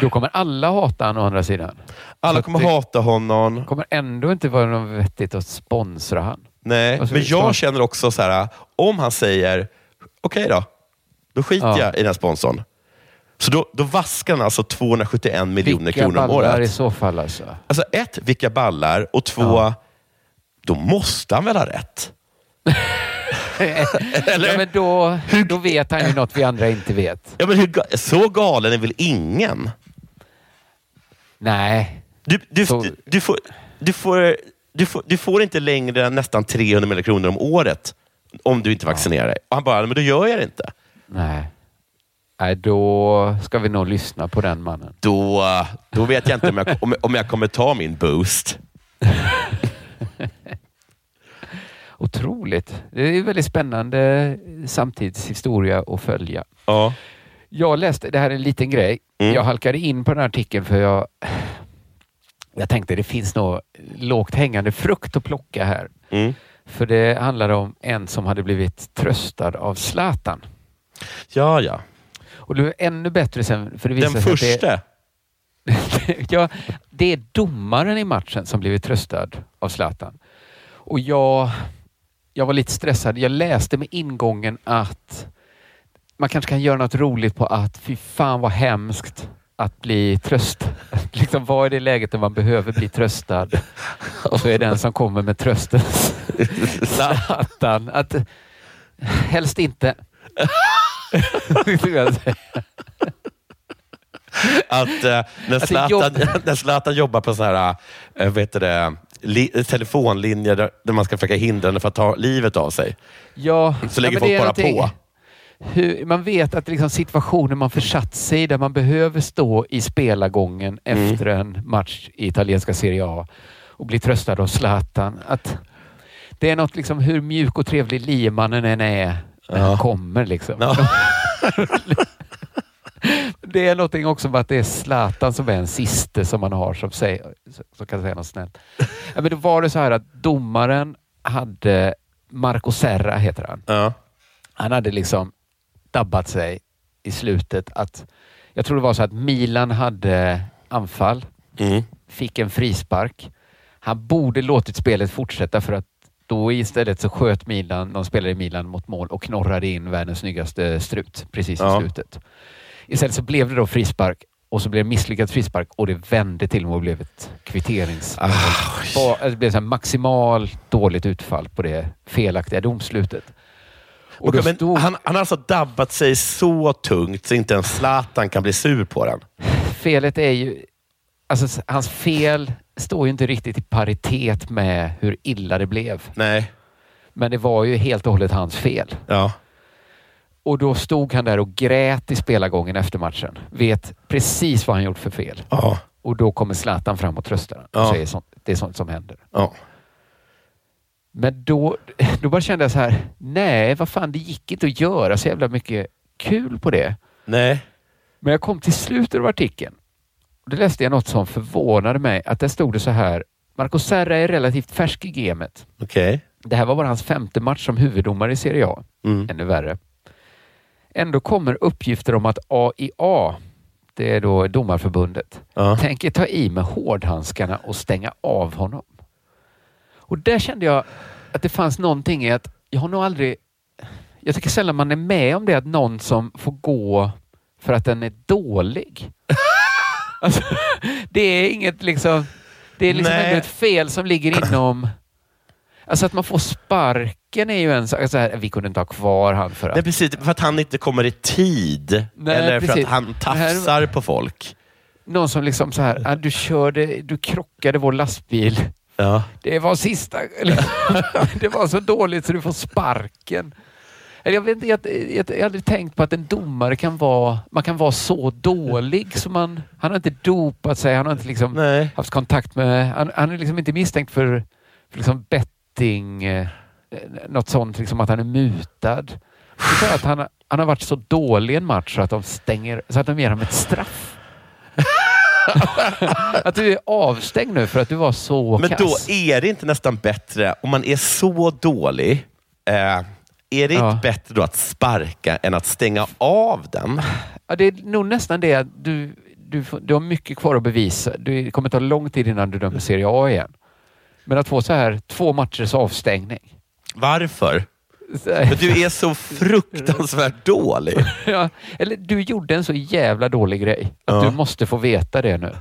Då kommer alla hata honom å andra sidan. alla kommer det hata honom. kommer ändå inte vara något vettigt att sponsra han. Nej, men jag känner också så här, om han säger, okej då, då skiter Ja. jag i den här sponsorn. Så då, då vaskar han alltså 271 miljoner Vilka kronor om ballar i året. så fall alltså. Alltså ett, vilka ballar och två, Ja. då måste han väl ha rätt? Eller? Ja, men då, då vet han ju något vi andra inte vet. Ja, men hur, så galen är väl ingen? Nej. Du, du, Så- du, du, får, du, får, du, får, du får inte längre än nästan 300 miljoner kronor om året om du inte vaccinerar dig. Och han bara, men då gör jag det inte. Nej. Nej, då ska vi nog lyssna på den mannen. Då, då vet jag inte om jag, om, om jag kommer ta min boost. Otroligt. Det är en väldigt spännande samtidshistoria att följa. Ja. Jag läste, det här är en liten grej. Mm. Jag halkade in på den här artikeln för jag, jag tänkte det finns nog lågt hängande frukt att plocka här. Mm. För det handlar om en som hade blivit tröstad av Zlatan. Ja, ja. Och det är ännu bättre sen, för det Den första. det, ja, det är domaren i matchen som blivit tröstad av Zlatan. Och jag, jag var lite stressad. Jag läste med ingången att man kanske kan göra något roligt på att fy fan vad hemskt att bli tröst. Liksom, vad är det läget när man behöver bli tröstad? Och så är den som kommer med trösten Zlatan. Att, helst inte. Att eh, när, Zlatan, jobb- när Zlatan jobbar på sån här, eh, vet du det, li, telefonlinjer där, där man ska försöka hindra henne för att ta livet av sig. Ja, Så lägger ja, folk bara någonting- på. Hur, man vet att liksom situationer man försatt sig i där man behöver stå i spelargången Mm. efter en match i italienska Serie A och bli tröstad av Zlatan. Att det är något liksom hur mjuk och trevlig liemannen än är när han kommer. Liksom. det är någonting också med att det är Zlatan som är en siste som man har som, säger, som kan säga något snällt. Ja, men då var det så här att domaren hade Marco Serra heter han. Ja. Han hade liksom dabbat sig i slutet att jag tror det var så att Milan hade anfall, Mm. fick en frispark. Han borde låtit spelet fortsätta för att då istället så sköt Milan, någon spelare i Milan mot mål och knorrade in världens snyggaste strut precis i Ja. slutet. Istället så blev det då frispark och så blev det misslyckad frispark och det vände till och med och blev ett kvitteringsmål. Ba- Det blev så här maximalt dåligt utfall på det felaktiga domslutet. Och men stod- han, han har alltså dabbat sig så tungt så inte ens Zlatan kan bli sur på den. felet är ju... Alltså hans fel står ju inte riktigt i paritet med hur illa det blev. Nej. Men det var ju helt och hållet hans fel. Ja. Och då stod han där och grät i spelargången efter matchen. Vet precis vad han gjort för fel. Ja. Och då kommer Zlatan fram och tröstar honom. Ja. Och säger sånt, det är sånt som händer. Ja. Men då, då bara kände jag så här, nej, vad fan, det gick inte att göra så jävla mycket kul på det. Nej. Men jag kom till slutet av artikeln. Då läste jag något som förvånade mig. Att där stod det så här. Marco Serra är relativt färsk i gamet. Okej. Det här var bara hans femte match som huvuddomare i Serie A. Mm. Ännu värre. Ändå kommer uppgifter om att AIA, det är då domarförbundet, Ja. tänker ta i med hårdhandskarna och stänga av honom. Och där kände jag att det fanns någonting i att jag har nog aldrig... Jag tycker sällan man är med om det att någon som får gå för att den är dålig. Alltså, det är inget liksom... Det är liksom Nej. ändå ett fel som ligger inom... Alltså att man får sparken är ju en sak. Alltså här, vi kunde inte ha kvar han för att... Nej, precis. För att han inte kommer i tid. Nej, eller för precis. att han tafsar på folk. Någon som liksom så här, ah, du körde, du krockade vår lastbil. Ja. Det var sista, det var så dåligt så du får sparken. Jag, vet jag, jag, jag har aldrig tänkt på att en domare kan vara, man kan vara så dålig så man, han har inte dopat sig, han har inte liksom haft kontakt med, han, han är liksom inte misstänkt för, för liksom betting, eh, något sånt, liksom att han är mutad. Det är att han, har- han har varit så dålig i en match så att de stänger, så att de ger honom ett straff. att du är avstängd nu för att du var så Men kass. då är det inte nästan bättre, om man är så dålig, eh, är det inte bättre då att sparka än att stänga av den? Ja, det är nog nästan det att du, du, du har mycket kvar att bevisa. Det kommer ta lång tid innan du dömer Serie A igen. Men att få så här två matchers avstängning. Varför? För du är så fruktansvärt dålig. ja, eller du gjorde en så jävla dålig grej att Ja. du måste få veta det nu.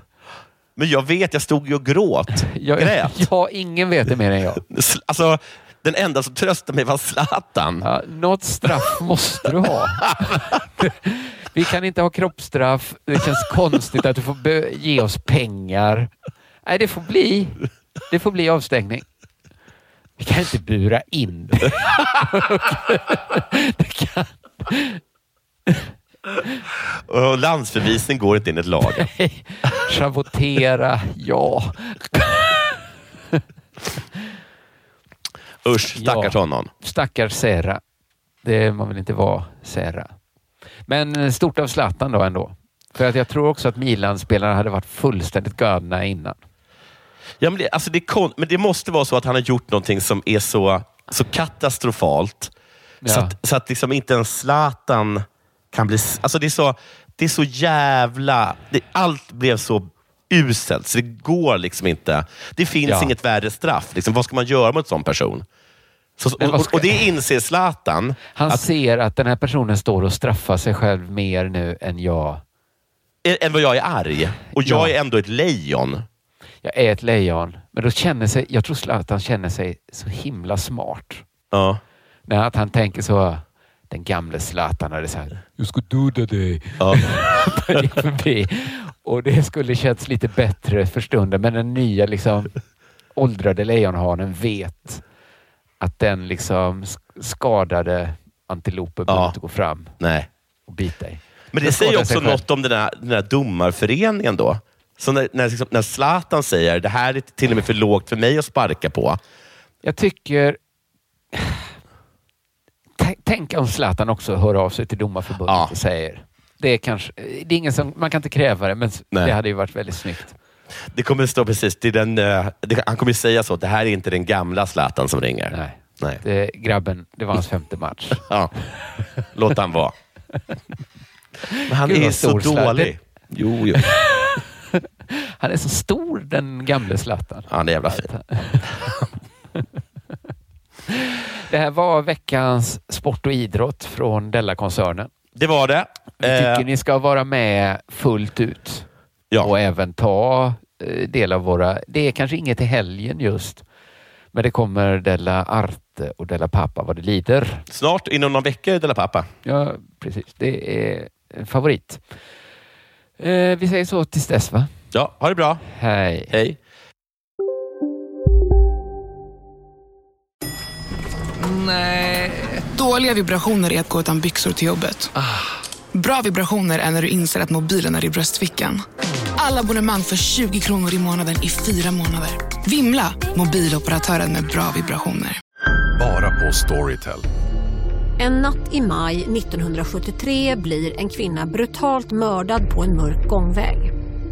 Men jag vet, jag stod ju och gråt. Jag, Grät. ja, ingen vet det mer än jag. Alltså, den enda som tröstade mig var Zlatan. Ja, något straff måste du ha. Vi kan inte ha kroppsstraff. Det känns konstigt att du får ge oss pengar. Nej, det får bli. Det får bli avstängning. Vi kan inte bura in dig. Det kan... Och landsförvisning går inte in ett lag. Schavottera, ja. Usch, stackars Ja. honom. Stackars Serra. Det man vill inte vara Serra. Men eh, stort av Zlatan då ändå. För att jag tror också att Milan-spelarna hade varit fullständigt galna innan. Ja, men, det, alltså det kon- men det måste vara så att han har gjort någonting som är så, så katastrofalt så Ja. att, så att liksom inte ens Zlatan kan bli... Alltså det, är så, det är så jävla... Det, allt blev så uselt så det går liksom inte. Det finns Ja. inget värre straff. Liksom, vad ska man göra mot en sån person? Så, och, och det inser Zlatan. Han att, ser att den här personen står och straffar sig själv mer nu än jag. än vad jag är arg. Och jag Ja. är ändå ett lejon. Jag är ett lejon. Men då känner sig, jag tror Zlatan känner sig så himla smart. Ja. När att han tänker så, den gamle Zlatan hade sagt, jag ska döda dig. Ja. gick förbi. Och det skulle känts lite bättre för stunden. Men den nya liksom åldrade lejonhanen vet att den liksom sk- skadade antilopen behöver Ja. inte gå fram Nej. och bita dig. Men det Den säger också något om den här, den här domarföreningen då. Så när, när, liksom, när Zlatan säger det här är till och med för lågt för mig att sparka på. Jag tycker... Tänk- om Zlatan också hör av sig till domarförbundet Ja. och säger det är kanske, det är ingen som, man kan inte kräva det, men Nej. det hade ju varit väldigt snyggt. Det kommer stå precis, det den, eh, det, han kommer säga så, det här är inte den gamla Zlatan som ringer. Nej. Nej. Det, grabben, det var hans femte match. Ja. Låt han vara. Men han Gud, är så dålig. Jo, jo. Han är så stor, den gamle Zlatan. Han är jävla fin. Det här var veckans sport och idrott från Della-koncernen. Det var det. Vi tycker Eh, ni ska vara med fullt ut Ja. och även ta eh, del av våra... Det är kanske inget till helgen just, men det kommer Della Arte och Della Pappa vad det lider. Snart, inom några veckor, Della Pappa. Ja, precis. Det är en favorit. Eh, vi säger så tills dess, va? Ja, ha det bra. Hej. Hej. Nej. Dåliga vibrationer är att gå utan byxor till jobbet. Bra vibrationer är när du inser att mobilen är i bröstfickan. Alla abonnemang för 20 kronor i månaden i fyra månader. Vimla! Mobiloperatören med bra vibrationer. Bara på Storytel. En natt i maj 1973 blir en kvinna brutalt mördad på en mörk gångväg.